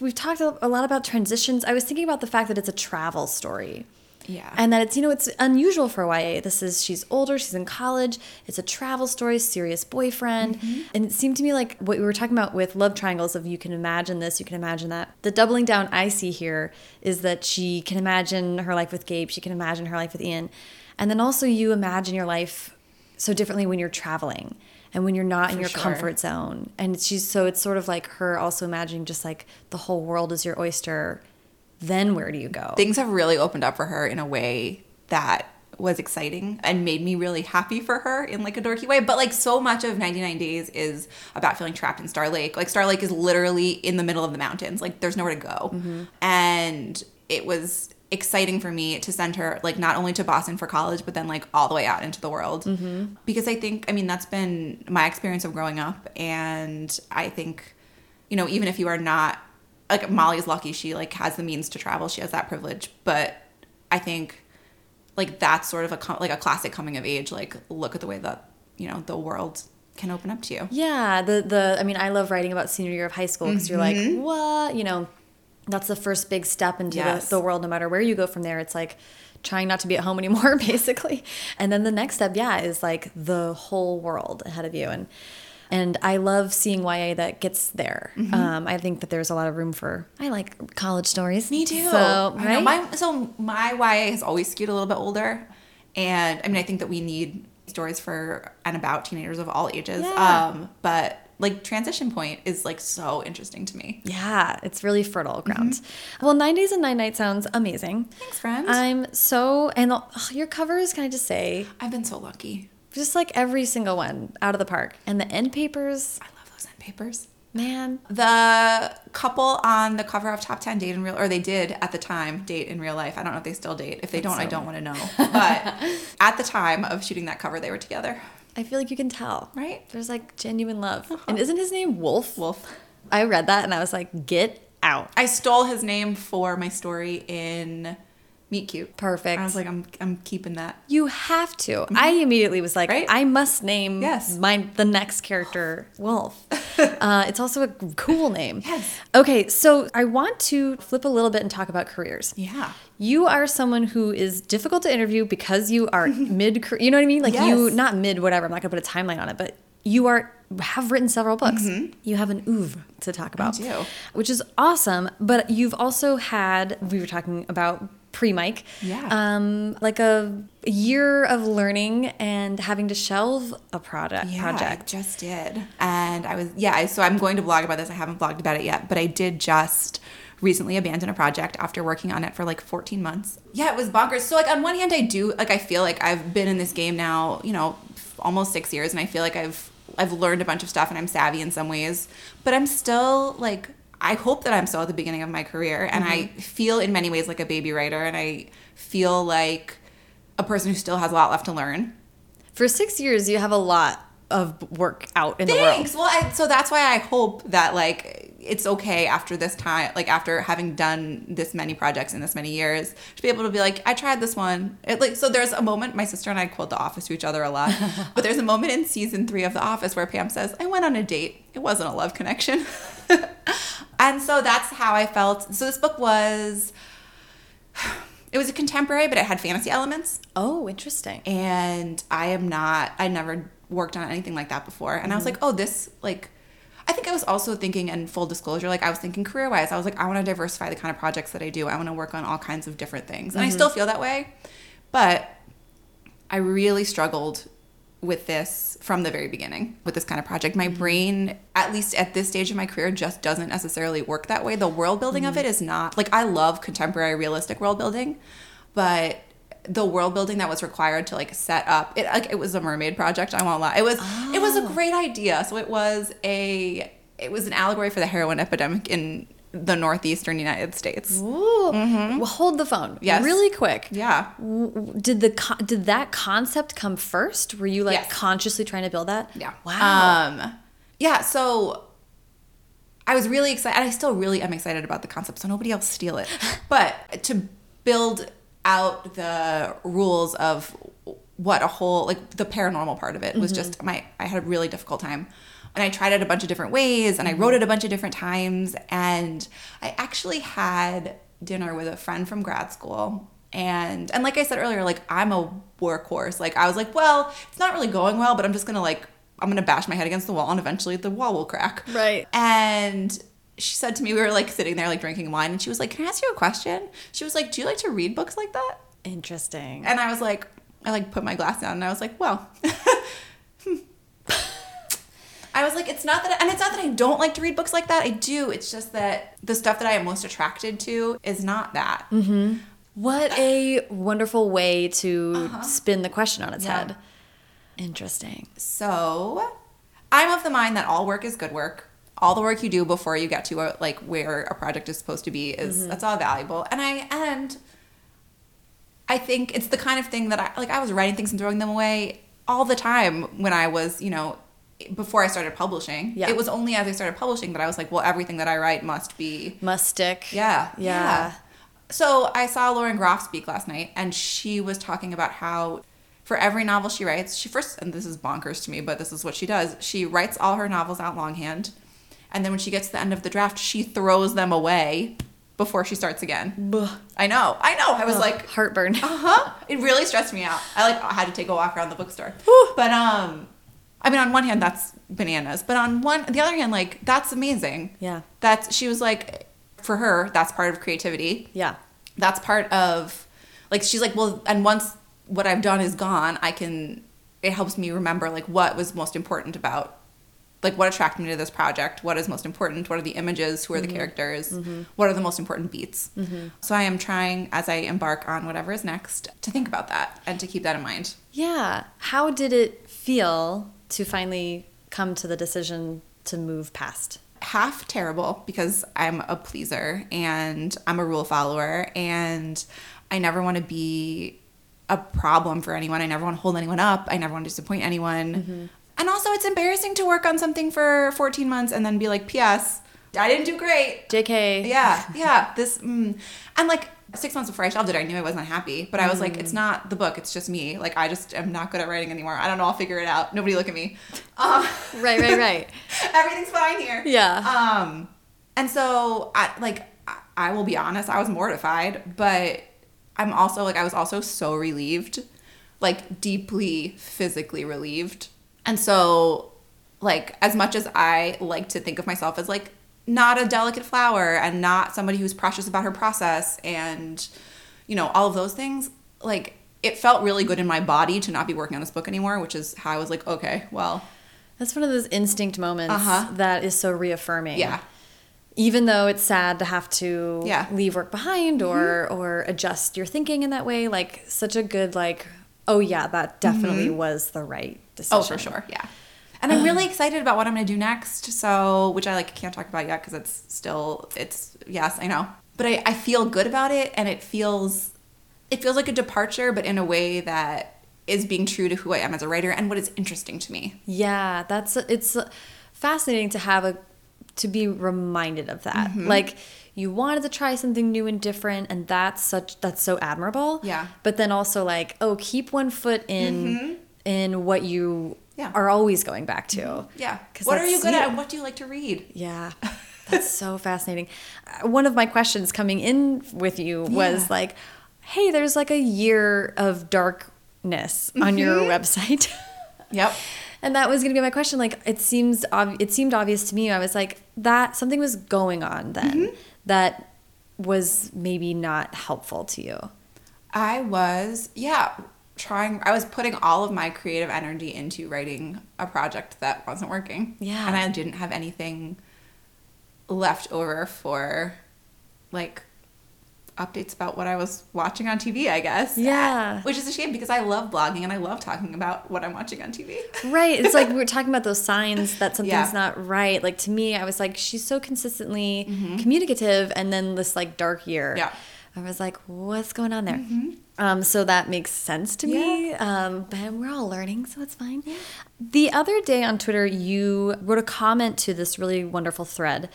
we've talked a lot about transitions. I was thinking about the fact that it's a travel story.
Yeah.
And that it's, you know, it's unusual for YA. This is, she's older, she's in college, it's a travel story, serious boyfriend. Mm-hmm. And it seemed to me like what we were talking about with love triangles of you can imagine this, you can imagine that. The doubling down I see here is that she can imagine her life with Gabe, she can imagine her life with Ian. And then also you imagine your life so differently when you're traveling and when you're not in your
sure.
comfort zone. And she's so it's sort of like her also imagining just like the whole world is your oyster. Then where do you go?
things have really opened up for her in a way that was exciting and made me really happy for her in like a dorky way. But like so much of 99 Days is about feeling trapped in Star Lake. Like Star Lake is literally in the middle of the mountains. Like there's nowhere to go. Mm-hmm. And it was exciting for me to send her like not only to Boston for college, but then like all the way out into the world. Mm-hmm. Because I think, I mean, that's been my experience of growing up. And I think, you know, even if you are not like Molly's lucky she like has the means to travel. She has that privilege. But I think like that's sort of a like a classic coming of age. Like look at the way that you know the world can open up to you.
Yeah, the the I mean, I love writing about senior year of high school because you're like, mm-hmm. what? You know, that's the first big step into
Yes.
the, the world. No matter where you go from there, it's like trying not to be at home anymore, basically. And then the next step, yeah, is like the whole world ahead of you. And and I love seeing YA that gets there. Um, I think that there's a lot of room for. I like college stories.
Me too.
So
I know.
right?
My, so my YA has always skewed a little bit older, and I mean I think that we need stories for and about teenagers of all ages.
Yeah.
Um, but like transition point is like so interesting to me.
Yeah, it's really fertile ground. Well, Nine Days and Nine Nights sounds amazing.
Thanks, friend.
I'm so and ugh, your covers. Can I just say,
I've been so lucky.
Just like every single one out of the park, and the end papers,
I love those end papers.
man.
The couple on the cover of Top 10 date in real, or they did at the time date in real life. I don't know if they still date. If they don't, I don't want to know. But at the time of shooting that cover, they were together.
I feel like you can tell,
Right?
There's like genuine love, uh-huh. and isn't his name Wolf?
Wolf.
I read that and I was like, get out.
I stole his name for my story in Meet Cute.
Perfect.
I was like, I'm, I'm keeping that.
You have to. I immediately was like,
Right?
I must name
Yes.
my the next character Wolf. uh, it's also a cool name.
Yes.
Okay, so I want to flip a little bit and talk about careers.
Yeah.
You are someone who is difficult to interview because you are mid. You know what I mean? Like you, not mid, whatever. I'm not gonna put a timeline on it, but you are have written several books. You have an oeuvre to talk about,
do.
which is awesome. But you've also had we were talking about pre mic,
Yeah.
um, like a, year of learning and having to shelve a product
Yeah,
project.
I just did. And I was, yeah, so I'm going to blog about this. I haven't blogged about it yet, but I did just recently abandon a project after working on it for like 14 months. Yeah, it was bonkers. So, like, on one hand, I do, like, I feel like I've been in this game now, you know, almost six years, and I feel like I've, I've learned a bunch of stuff and I'm savvy in some ways, but I'm still like, I hope that I'm still at the beginning of my career, and I mm-hmm. feel in many ways like a baby writer, and I feel like a person who still has a lot left to learn.
For six years, you have a lot of work out in
Thanks.
the world. Thanks.
Well, I, so that's why I hope that like it's okay after this time, like after having done this many projects in this many years, to be able to be like, I tried this one. It, like, so there's a moment. My sister and I quote The Office to each other a lot, but there's a moment in season three of The Office where Pam says, "I went on a date. It wasn't a love connection," and so that's how I felt. So this book was. It was a contemporary, but it had fantasy elements
Oh, interesting.
and I am not I never worked on anything like that before and I was mm-hmm. like oh this like I think I was also thinking, in full disclosure, like I was thinking career wise, I was like, I want to diversify the kind of projects that I do. I want to work on all kinds of different things. And I mm-hmm. still feel that way. But I really struggled with this from the very beginning with this kind of project. My mm-hmm. brain, at least at this stage of my career, just doesn't necessarily work that way. The world building of mm-hmm. it is not like I love contemporary realistic world building, but the world building that was required to like set up it like it was a mermaid project, I won't lie. It was it was a ah. great idea. So it was a it was an allegory for the heroin epidemic in the northeastern United States.
Ooh. Well, hold the phone.
Yes.
Really quick.
Yeah.
Did the did that concept come first? Were you like
Yes.
consciously trying to build that?
Yeah.
Wow.
Um, yeah. So I was really excited. I still really am excited about the concept, so nobody else steal it. But to build out the rules of what a whole like the paranormal part of it was just my I had a really difficult time. And I tried it a bunch of different ways and I wrote mm-hmm. it a bunch of different times and I actually had dinner with a friend from grad school and and like I said earlier like I'm a workhorse. Like I was like, well, it's not really going well, but I'm just going to like I'm going to bash my head against the wall and eventually the wall will crack.
Right.
And she said to me, we were like sitting there like drinking wine, and she was like, "Can I ask you a question?" She was like, "Do you like to read books like that?"
Interesting.
And I was like, I like put my glass down, and I was like, "Well." Hmm. I was like, it's not that, and it's not that I don't like to read books like that. I do. It's just that the stuff that I am most attracted to is not that. Mm-hmm.
What a wonderful way to uh-huh. spin the question on its
Uh-huh. Yeah.
head. Interesting.
So, I'm of the mind that all work is good work. All the work you do before you get to a, like where a project is supposed to be is mm-hmm. that's all valuable. And I and I think it's the kind of thing that I like. I was writing things and throwing them away all the time when I was, you know, before I started publishing.
Yeah.
It was only as I started publishing that I was like, well, everything that I write must be
Must stick.
yeah.
Yeah.
So I saw Lauren Groff speak last night, and she was talking about how for every novel she writes, she first, and this is bonkers to me, but this is what she does. She writes all her novels out longhand, and then when she gets to the end of the draft, she throws them away before she starts again.
Buh.
I know. I know. I was
Ugh,
like,
heartburn.
uh huh. It really stressed me out. I like had to take a walk around the bookstore.
Whew.
But um, I mean, on one hand, that's bananas. But on one, the other hand, like that's amazing.
Yeah.
That's she was like, for her, that's part of creativity.
Yeah.
That's part of, like she's like, well, and once what I've done is gone, I can. It helps me remember like what was most important about. Like what attracted me to this project? What is most important? What are the images? Who are the mm-hmm. characters? Mm-hmm. What are the most important beats? Mm-hmm. So I am trying as I embark on whatever is next to think about that and to keep that in mind.
Yeah. How did it feel to finally come to the decision to move past?
half terrible because I'm a pleaser and I'm a rule follower and I never want to be a problem for anyone. I never want to hold anyone up. I never want to disappoint anyone. And also, it's embarrassing to work on something for 14 months and then be like, P.S. I didn't do great.
JK.
Yeah, yeah. This mm. and like six months before I shelved it, I knew I wasn't happy. But I was like, it's not the book. It's just me. Like I just am not good at writing anymore. I don't know. I'll figure it out. Nobody look at me. Um,
Right, right, right.
everything's fine here.
Yeah.
Um, and so I like I- I will be honest, I was mortified, but I'm also like I was also so relieved, like deeply physically relieved. And so like as much as I like to think of myself as like not a delicate flower and not somebody who's precious about her process and you know all of those things, like it felt really good in my body to not be working on this book anymore, which is how I was like, okay, well,
That's one of those instinct moments
Uh-huh.
that is so reaffirming.
yeah.
Even though it's sad to have to
Yeah.
Leave work behind or or adjust your thinking in that way, like such a good like, oh yeah, that definitely was the right decision.
Oh, for sure. Yeah. And I'm really excited about what I'm going to do next. So, which I like can't talk about yet because it's still, it's, yes, I know. But I, I feel good about it and it feels, it feels like a departure, but in a way that is being true to who I am as a writer and what is interesting to me.
Yeah, that's it's fascinating to have a to be reminded of that.
Mm-hmm.
Like you wanted to try something new and different and that's such that's so admirable.
Yeah.
But then also like, oh, keep one foot in in what you.
Yeah.
are always going back to.
Yeah.
'Cause
What are you good at what do you like to read?
Yeah. That's so fascinating. Uh, One of my questions coming in with you was
Yeah.
like, hey, there's like a year of darkness on your
Mm-hmm.
website.
Yep.
And that was going to be my question. Like, it seems it seemed obvious to me. I was like, that something was going on then
Mm-hmm.
that was maybe not helpful to you.
I was, yeah, trying, I was putting all of my creative energy into writing a project that wasn't working.
Yeah.
And I didn't have anything left over for like updates about what I was watching on TV, I guess.
Yeah.
Which is a shame because I love blogging and I love talking about what I'm watching on TV.
Right. It's like we were talking about those signs that something's
Yeah.
not right. Like to me, I was like, she's so consistently
Mm-hmm.
communicative, and then this like dark year.
Yeah.
I was like, what's going on there? Um, so that makes sense to me. Um, but we're all learning, so it's fine. The other day on Twitter, you wrote a comment to this really wonderful thread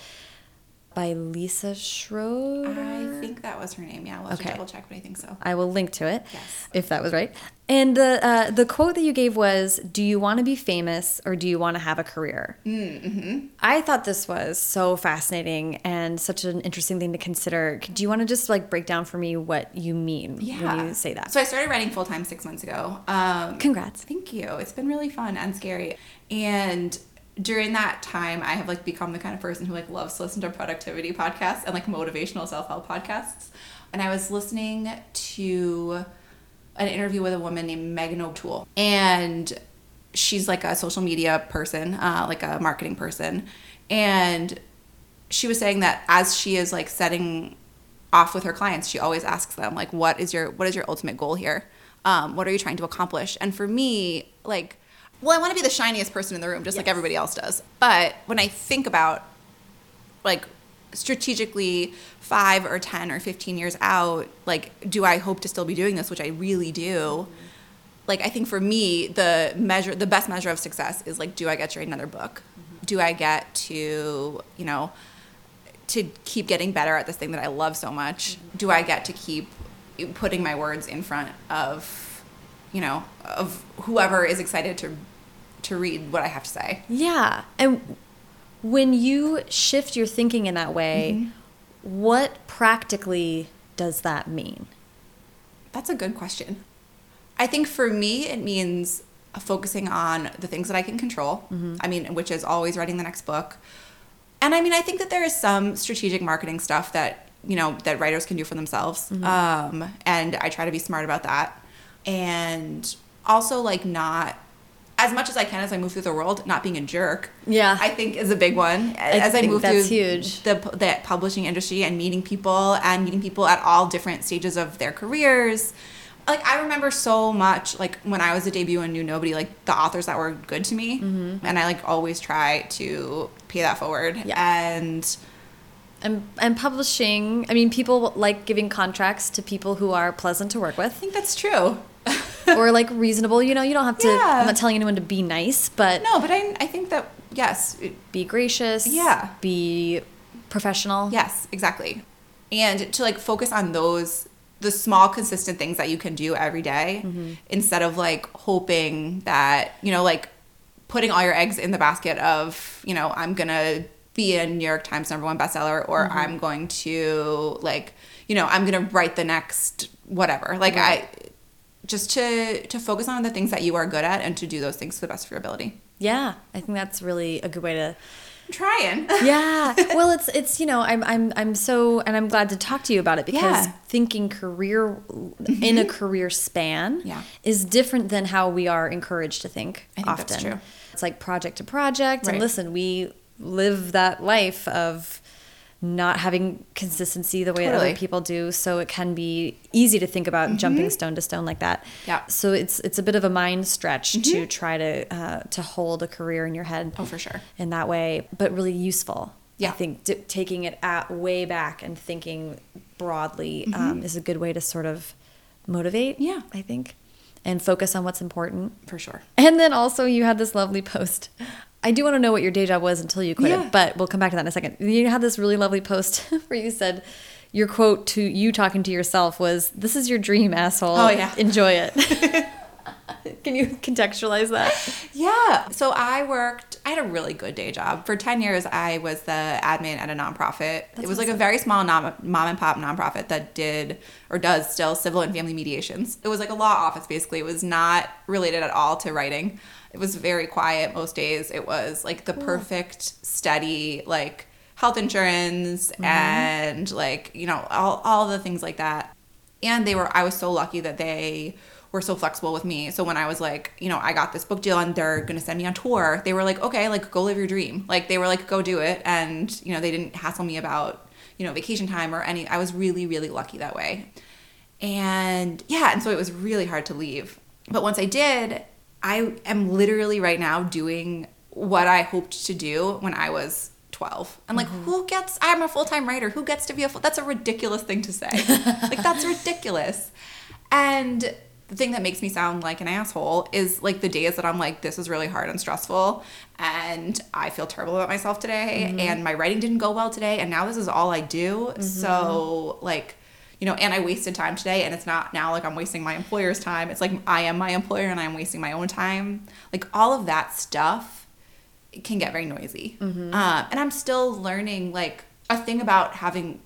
by Lisa Schroeder.
I think that was her name. Yeah, we'll have
Okay.
to double check, but I think so.
I will link to it
Yes.
if that was right. And the uh, the quote that you gave was, "Do you want to be famous or do you want to have a career?" Mm-hmm. I thought this was so fascinating and such an interesting thing to consider. Do you want to just like break down for me what you mean when you say that?
So I started writing full time six months ago. Um,
Congrats.
Thank you. It's been really fun and scary. And during that time, I have like become the kind of person who like loves to listen to productivity podcasts and like motivational self help podcasts. And I was listening to an interview with a woman named Megan O'Toole, and she's like a social media person, uh, like a marketing person, and she was saying that as she is like setting off with her clients she always asks them like what is your what is your ultimate goal here? Um, what are you trying to accomplish? And for me like well i want to be the shiniest person in the room just like everybody else does. But when i think about like strategically five or 10 or 15 years out like do i hope to still be doing this which i really do mm-hmm. like i think for me the measure the best measure of success is like do i get to write another book? Mm-hmm. Do i get to you know to keep getting better at this thing that i love so much? Mm-hmm. Do i get to keep putting my words in front of you know of whoever is excited to to read what i have to say
Yeah. And when you shift your thinking in that way, mm-hmm. what practically does that mean?
That's a good question. I think for me, it means focusing on the things that I can control. Mm-hmm. I mean, which is always writing the next book. And I mean, I think that there is some strategic marketing stuff that, you know, that writers can do for themselves. Mm-hmm. Um, and I try to be smart about that. And also, like, not as much as I can as I move through the world, not being a jerk.
Yeah.
I think is a big one. as I
think
move through
huge.
the the publishing industry and meeting people and meeting people at all different stages of their careers. Like I remember so much like when I was a debut and knew nobody, like the authors that were good to me,
Mm-hmm.
and I like always try to pay that forward.
Yeah.
And
And, and publishing, I mean, people like giving contracts to people who are pleasant to work with.
I think that's true.
or like reasonable. You know, you don't have to,
Yeah.
I'm not telling anyone to be nice, but
no, but I I think that yes,
be gracious.
Yeah.
Be professional.
Yes, exactly. And to like focus on those the small consistent things that you can do every day,
Mm-hmm.
instead of like hoping that, you know, like putting all your eggs in the basket of, you know, I'm going to be a New York Times number 1 bestseller or
Mm-hmm.
I'm going to like, you know, I'm going to write the next whatever. Like I just to to focus on the things that you are good at and to do those things to the best of your ability.
Yeah. I think that's really a good way to
I'm trying.
yeah well it's it's you know i'm i'm i'm so and i'm glad to talk to you about it because
Yeah. Mm-hmm.
thinking career in a career span
Yeah.
is different than how we are encouraged to think
I think
often
that's true.
it's like project to project and listen we live that life of not having consistency the way that other people do so it can be easy to think about jumping stone to stone like that
Mm-hmm. Yeah. Mm-hmm.
so it's it's a bit of a mind stretch to try to uh, to hold a career in your head
Oh, for sure.
in that way, but really useful.
Yeah.
I think d- taking it at way back and thinking broadly um, is a good way to sort of motivate.
Mm-hmm. Yeah.
I think, and focus on what's important.
For sure.
And then also, you had this lovely post. I do want to know what your day job was until you quit
Yeah.
it, but we'll come back to that in a second. You had this really lovely post where you said your quote to you talking to yourself was, "This is your dream, asshole.
Oh, yeah.
enjoy it." Can you contextualize that?
Yeah. So I worked I had a really good day job. For 10 years, I was the admin at a nonprofit.
That's
it was like a very small non- mom and pop nonprofit that did or does still civil and family mediations. It was like a law office, basically. It was not related at all to writing. It was very quiet most days. It was like the perfect, steady, like health insurance
Mm-hmm.
and like, you know, all, all the things like that. And they were i was so lucky that they were so flexible with me. So when i was like you know i got this book deal and they're going to send me on tour they were like okay like go live your dream. Like they were like go do it. And you know they didn't hassle me about you know vacation time or any i was really really lucky that way. And yeah and so it was really hard to leave. But once i did i am literally right now doing what i hoped to do when i was 12 and like mm-hmm. who gets i'm a full-time writer. Who gets to be a full that's a ridiculous thing to say. Like that's ridiculous. And the thing that makes me sound like an asshole is like the days that i'm like this is really hard and stressful and i feel terrible about myself today mm-hmm. and my writing didn't go well today and now this is all i do. Mm-hmm. So like you know, and I wasted time today, and it's not now like I'm wasting my employer's time. It's like I am my employer and I'm wasting my own time. Like all of that stuff can get very noisy.
Mm-hmm.
Um, and I'm still learning like a thing about having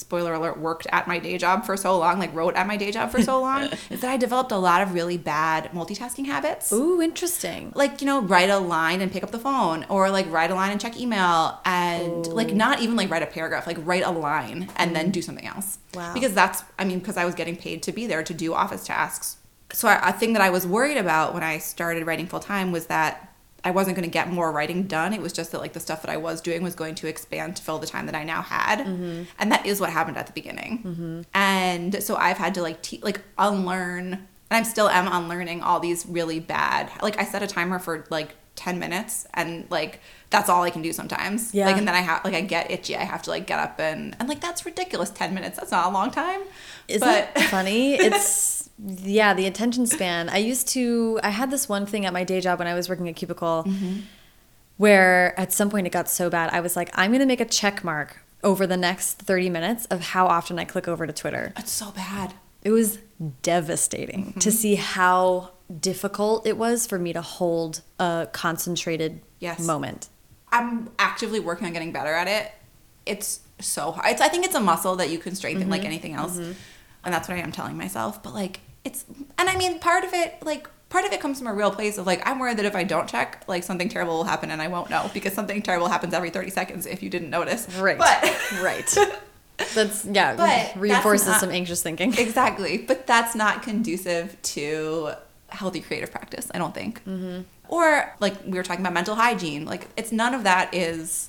spoiler alert worked at my day job for so long like wrote at my day job for so long is that i developed a lot of really bad multitasking habits.
Ooh, interesting.
like you know write a line and pick up the phone or like write a line and check email and like not even like write a paragraph like write a line and then mm-hmm. do something else.
Wow.
because that's i mean because i was getting paid to be there to do office tasks. So a thing that i was worried about when i started writing full time was that i wasn't going to get more writing done. It was just that like the stuff that i was doing was going to expand to fill the time that i now had.
Mm-hmm.
and that is what happened at the beginning. And so i've had to like te- like unlearn and i'm still am unlearning all these really bad like i set a timer for like 10 minutes and like that's all i can do sometimes.
Yeah.
like and then i have like i get itchy. I have to like get up and and like that's ridiculous 10 minutes. That's not a long time.
Isn't it funny? It's yeah, the attention span. I used to I had this one thing at my day job when I was working at Cubicle
Mm-hmm.
where at some point it got so bad I was like, I'm gonna make a check mark over the next 30 minutes of how often I click over to Twitter.
it's so bad
It was devastating
Mm-hmm.
to see how difficult it was for me to hold a concentrated
Yes.
moment.
i'm actively working on getting better at it it's so hard it's, i think it's a muscle that you can strengthen
Mm-hmm.
like anything else and that's what i am telling myself but like it's and i mean part of it like part of it comes from a real place of like i'm worried that if i don't check like something terrible will happen and i won't know because something terrible happens every 30 seconds if you didn't notice
Right.
but
right. That's yeah,
But that's
reinforces
not-
some anxious thinking.
exactly but that's not conducive to healthy creative practice i don't think
Mm-hmm.
or like we were talking about mental hygiene like it's none of that is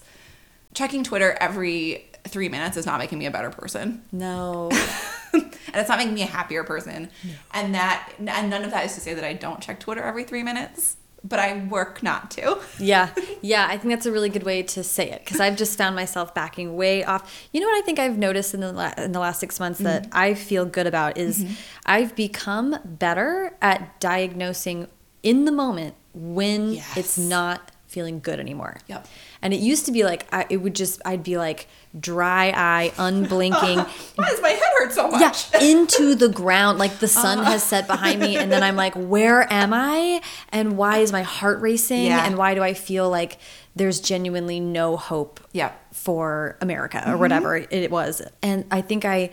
checking twitter every three minutes is not making me a better person
No.
and it's not making me a happier person and that and none of that is to say that i don't check twitter every three minutes but i work not to
Yeah, yeah, I think that's a really good way to say it because I've just found myself backing way off. You know what I think I've noticed in the la- in the last six months that
Mm-hmm.
I feel good about is I've become better at diagnosing in the moment when
Yes.
it's not feeling good anymore.
Yep.
And it used to be like I, it would just I'd be like dry eye, unblinking,
why does my head hurt so much?
yeah, into the ground. Like the sun has set behind me, and then I'm like, where am I? And why is my heart racing?
Yeah.
And why do I feel like there's genuinely no hope
Yeah.
for America or
Mm-hmm.
whatever it was? And I think I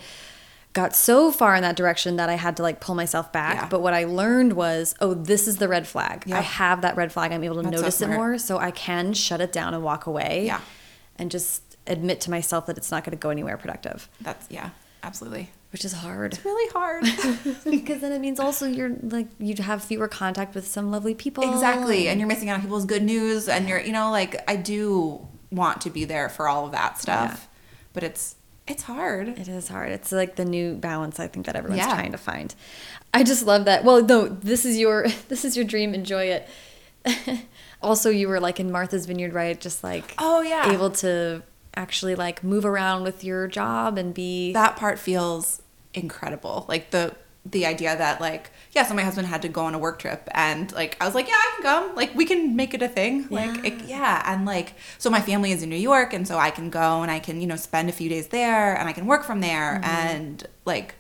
got so far in that direction that I had to like pull myself back.
Yeah.
But what I learned was, oh, this is the red flag. I have that red flag. I'm able to
That's so
notice it more, so I can shut it down and walk away.
Yeah.
And just admit to myself that it's not going to go anywhere productive,
that's yeah absolutely
which is hard.
It's really hard
because then it means also you're like you'd have fewer contact with some lovely people.
Exactly. And you're missing out on people's good news and you're you know, like I do want to be there for all of that stuff.
Yeah.
But it's it's hard.
It is hard. It's like the new balance I think that everyone's
Yeah.
trying to find. I just love that. Well, no, this is your this is your dream. Enjoy it. also, you were like in Martha's Vineyard, right? Just like
Oh, yeah.
able to actually like move around with your job and be
That part feels incredible. Like the the idea that like yeah, so my husband had to go on a work trip and like I was like, yeah, I can come. Like we can make it a thing. Like
Yeah.
it, yeah, and like so my family is in New York and so I can go and I can, you know, spend a few days there and I can work from there and like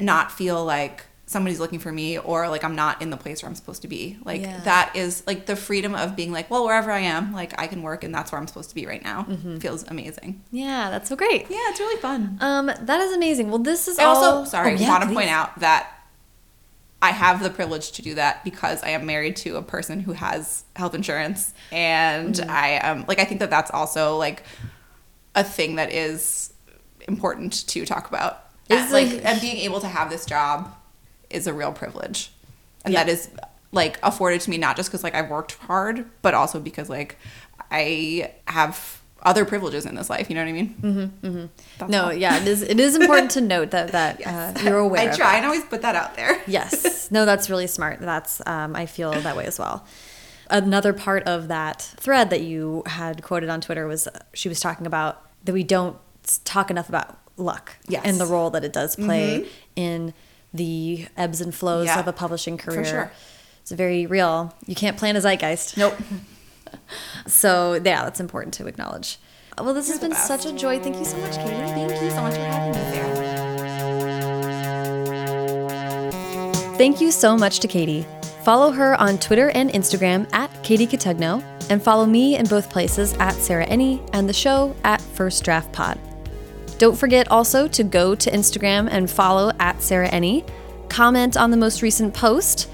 not feel like somebody's looking for me or like I'm not in the place where I'm supposed to be. Like
Yeah.
that is like the freedom of being like, well, wherever I am, like I can work and that's where I'm supposed to be right now.
Mm-hmm.
Feels amazing.
Yeah, that's so great.
Yeah, it's really fun.
Um, that is amazing. Well, this is
I
all.
also, sorry,
Oh, yeah,
want to point out that I have the privilege to do that because I am married to a person who has health insurance, and
Mm-hmm.
I am like I think that that's also like a thing that is important to talk about.
Is
like
like-
and being able to have this job is a real privilege, and
Yeah.
that is like afforded to me not just because like I've worked hard, but also because like I have other privileges in this life. You know what I mean? Mm-hmm, That's
No,
all.
yeah, it is. It is important to note that that
Yes.
uh, you're aware.
I try and always put that out there.
yes no that's really smart that's um, i feel that way as well another part of that thread that you had quoted on twitter was uh, she was talking about that we don't talk enough about luck
Yes. Mm-hmm.
and the role that it does play in the ebbs and flows
Yeah,
of a publishing
for
career
sure.
it's very real you can't plan a zeitgeist
Nope.
so yeah that's important to acknowledge well this has been
best.
such a joy thank you so much katie
Thank you so much for having me, there.
Thank you so much to Katie. Follow her on Twitter and Instagram at Katie Cotugno, and follow me in both places at Sarah Enni and the show at First Draft Pod. Don't forget also to go to Instagram and follow at Sarah Enni, comment on the most recent post,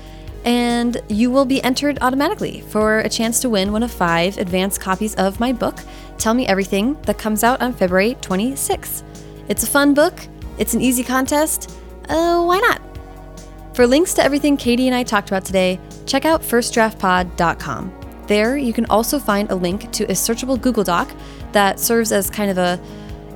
and you will be entered automatically for a chance to win one of five advanced copies of my book, Tell Me Everything, that comes out on February 26th. It's a fun book, it's an easy contest. Uh, why not? For links to everything Katie and I talked about today, check out firstdraftpod.com. There, you can also find a link to a searchable Google Doc that serves as kind of a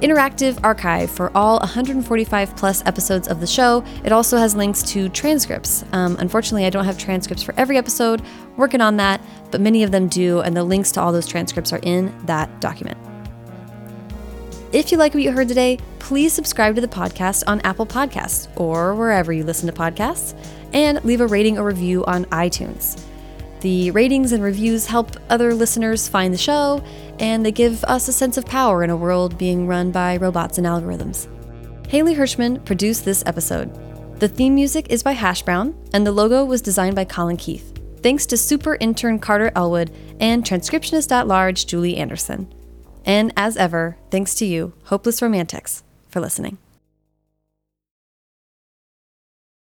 interactive archive for all 145 plus episodes of the show. It also has links to transcripts. Um, unfortunately, I don't have transcripts for every episode. Working on that, but many of them do, and the links to all those transcripts are in that document. If you like what you heard today, please subscribe to the podcast on Apple Podcasts or wherever you listen to podcasts, and leave a rating or review on iTunes. The ratings and reviews help other listeners find the show, and they give us a sense of power in a world being run by robots and algorithms. Haley Hirschman produced this episode. The theme music is by Hash Brown, and the logo was designed by Colin Keith. Thanks to super intern Carter Elwood and transcriptionist at large Julie Anderson. And as ever, thanks to you, Hopeless Romantics, for listening.